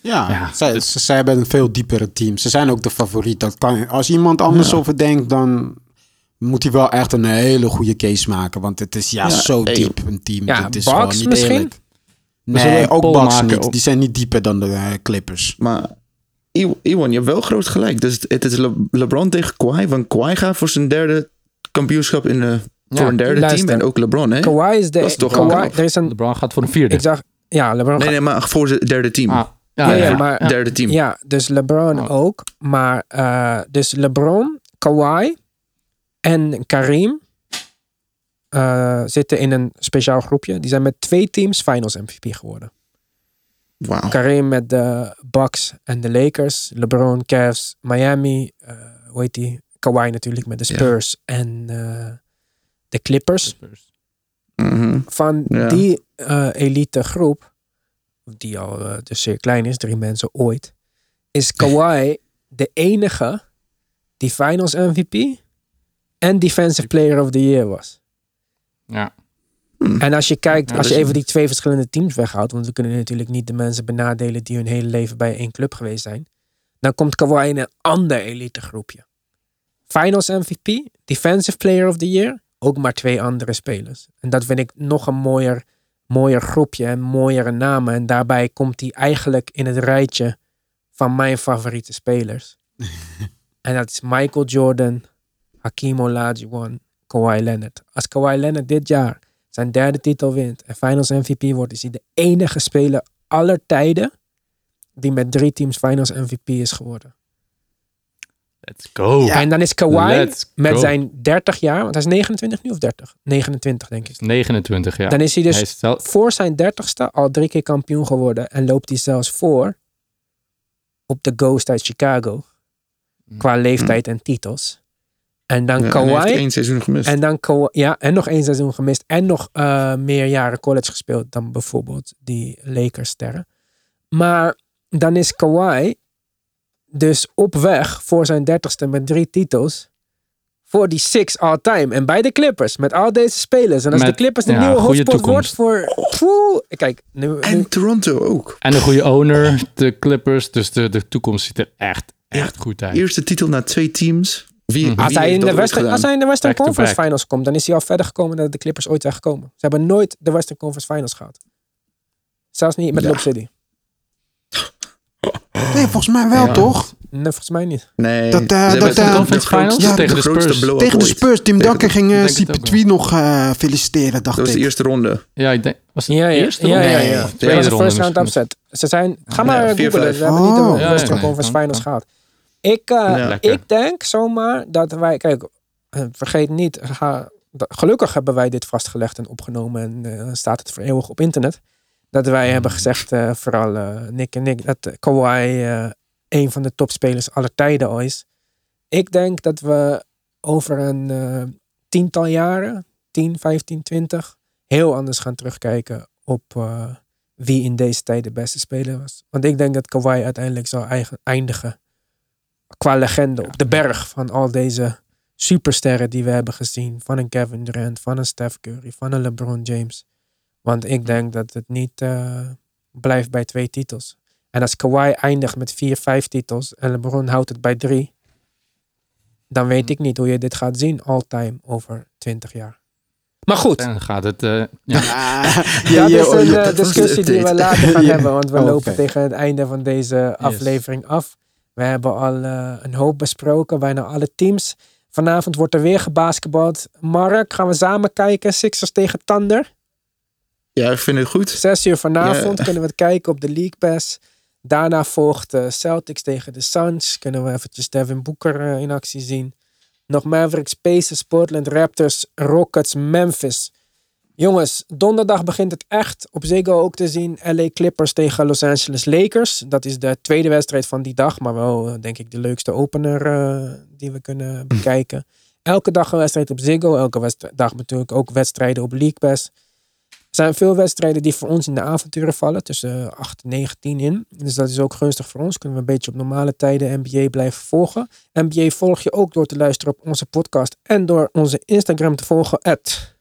Ja, Ja, zij, ze, zij hebben een veel diepere team. Ze zijn ook de favoriet. Dat kan, als iemand anders over denkt, dan moet hij wel echt een hele goede case maken. Want het is ja, Ja, zo hey, diep, een team. Ja, het is Bucks gewoon niet misschien? eerlijk. Nee, ook Bucks niet. op- Die zijn niet dieper dan de eh, Clippers. Maar Iwan, je hebt wel groot gelijk. Dus het- is Le- LeBron tegen Kawhi. Want Kawhi gaat voor zijn derde kampioenschap in de, voor een derde luister. team. En ook LeBron, hè? Kawhi is de. Dat is toch Kawhi, er is een. LeBron gaat voor een vierde. Ik zag. Ja, LeBron. Nee, nee, maar voor zijn derde team. Ah, Ja, ja, ja, ja, maar- ja. Derde team. Ja, dus LeBron Oh. ook. Maar eh, dus LeBron, Kawhi en Kareem eh, zitten in een speciaal groepje. Die zijn met twee teams Finals MVP geworden. Wauw. Kareem met de Bucks en de Lakers. LeBron, Cavs, Miami. eh hoe heet die? Kawhi natuurlijk met de. Spurs en eh, de Clippers. Mhm. Van die elite groep, die al dus zeer klein is, drie mensen ooit, is [LAUGHS] Kawhi de enige die Finals MVP en Defensive Player of the Year was. Ja. En als je kijkt, Ja, als je dus- even die twee verschillende teams weghoudt, want we kunnen natuurlijk niet de mensen benadelen die hun hele leven bij één club geweest zijn, dan komt Kawhi in een ander elite groepje. Finals MVP, Defensive Player of the Year, ook maar twee andere spelers. En dat vind ik nog een mooier, mooier groepje en mooiere namen. En daarbij komt hij eigenlijk in het rijtje van mijn favoriete spelers. [LAUGHS] en dat is Michael Jordan, Hakeem Olajuwon, Kawhi Leonard. Als Kawhi Leonard dit jaar zijn derde titel wint en Finals MVP wordt, is hij de enige speler aller tijden die met drie teams Finals MVP is geworden. Let's go. Ja. En dan is Kawhi Let's met go. zijn 30 jaar, want hij is 29 nu of 30? 29 denk ik. 29, ja. Dan is hij dus Hij is wel- voor zijn 30ste al drie keer kampioen geworden. En loopt hij zelfs voor op de Ghost uit Chicago. Qua leeftijd en titels. En dan Ja, en Kawhi. één seizoen gemist. En dan Kawhi, ja, en nog één seizoen gemist. En nog eh, meer jaren college gespeeld dan bijvoorbeeld die Lakers sterren. Maar dan is Kawhi dus op weg voor zijn dertigste met drie titels. Voor die six all-time. En bij de Clippers. Met al deze spelers. En als Met- de Clippers de ja, nieuwe goede hotspot wordt toekomst. voor... Poeh, kijk, nu, nu- En Toronto ook. En een goede owner, de Clippers. Dus de, de toekomst ziet er echt, echt goed uit. Eerste titel na twee teams. Wie, Mhm. wie als, hij in de Western, gedaan? als hij in de Western Back to Conference. Finals komt, dan is hij al verder gekomen dan de Clippers ooit zijn gekomen. Ze hebben nooit de Western Conference Finals gehad. Zelfs niet met Ja. Lob City. Nee, volgens mij wel, Ja. toch? Nee, volgens mij niet. Nee, Dat, eh, dat, echt eh, de Conference Finals Ja, tegen de Spurs. Tegen de. Spurs. Tim Duncan de- ging eh, het ook CP2 nog eh, feliciteren, dacht Dat was de ik. eerste ronde. Ja, ik denk... Was het Ja, ja, eerste ja, ronde? ja, Nee, ja. Dat tweede was de ronde first round misschien. upset. Ze zijn, ga Ja, maar 4-5. googlen. Ze hebben niet Oh. de Ja, Western ja, Conference Finals gehad. Ik, eh, Ja. Ik denk zomaar dat wij... Kijk, eh, vergeet niet... Ga, gelukkig hebben wij dit vastgelegd en opgenomen. En eh, staat het voor eeuwig op internet. Dat wij hebben gezegd, eh, vooral Nick en ik... Dat Kawhi eh, een van de topspelers aller tijden al is. Ik denk dat we over een tiental jaren... 10, 15, 20... heel anders gaan terugkijken op eh, wie in deze tijd de beste speler was. Want ik denk dat Kawhi uiteindelijk zal eigen, eindigen qua legende op de berg van al deze supersterren die we hebben gezien. Van een Kevin Durant, van een Steph Curry, van een LeBron James. Want ik denk dat het niet eh, blijft bij twee titels. En als Kawhi eindigt met vier, vijf titels en LeBron houdt het bij drie, dan weet ik niet hoe je dit gaat zien all-time over 20 jaar. Maar goed, Dan gaat het... eh, ja. Ah, [LAUGHS] [LAUGHS] dat je- is een eh, dat discussie die we later gaan Ja. [LAUGHS] hebben, want we Oh, lopen tegen het einde van deze aflevering af. We hebben al eh, een hoop besproken, bijna alle teams. Vanavond wordt er weer gebasketbald. Mark, gaan we samen kijken? Sixers tegen Thunder. Ja, ik vind het goed. Zes uur vanavond Ja. kunnen we het kijken op de League Pass. Daarna volgt eh, Celtics tegen de Suns. Kunnen we eventjes Devin Booker eh, in actie zien. Nog Mavericks, Pacers, Portland, Raptors, Rockets, Memphis. Jongens, donderdag begint het echt op Ziggo ook te zien. LA Clippers tegen Los Angeles Lakers. Dat is de tweede wedstrijd van die dag. Maar wel, eh, denk ik, de leukste opener eh, die we kunnen [CLEARS THROAT] bekijken. Elke dag een wedstrijd op Ziggo. Elke dag natuurlijk ook wedstrijden op League Pass. Er zijn veel wedstrijden die voor ons in de avonturen vallen. Tussen 8, 9, 10 in. Dus dat is ook gunstig voor ons. Kunnen we een beetje op normale tijden NBA blijven volgen. NBA volg je ook door te luisteren op onze podcast. En door onze Instagram te volgen. At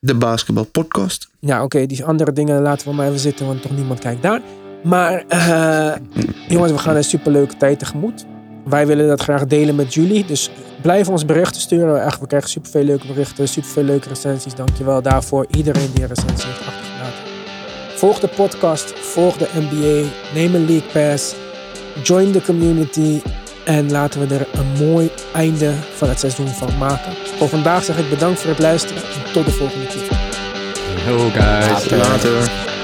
De basketbal podcast. ja, oké, die andere dingen laten we maar even zitten, want toch niemand kijkt daar. Maar eh, [LAUGHS] jongens, we gaan een superleuke tijd tegemoet. Wij willen dat graag delen met jullie. Dus blijf ons berichten sturen. Echt, we krijgen superveel leuke berichten, superveel leuke recensies. Dankjewel daarvoor. Iedereen die een recensie heeft achtergelaten. Volg de podcast, volg de NBA, neem een League Pass, join de community en laten we er een mooi einde van het seizoen van maken. Voor vandaag zeg ik bedankt voor het luisteren en tot de volgende keer. Yo guys. Later.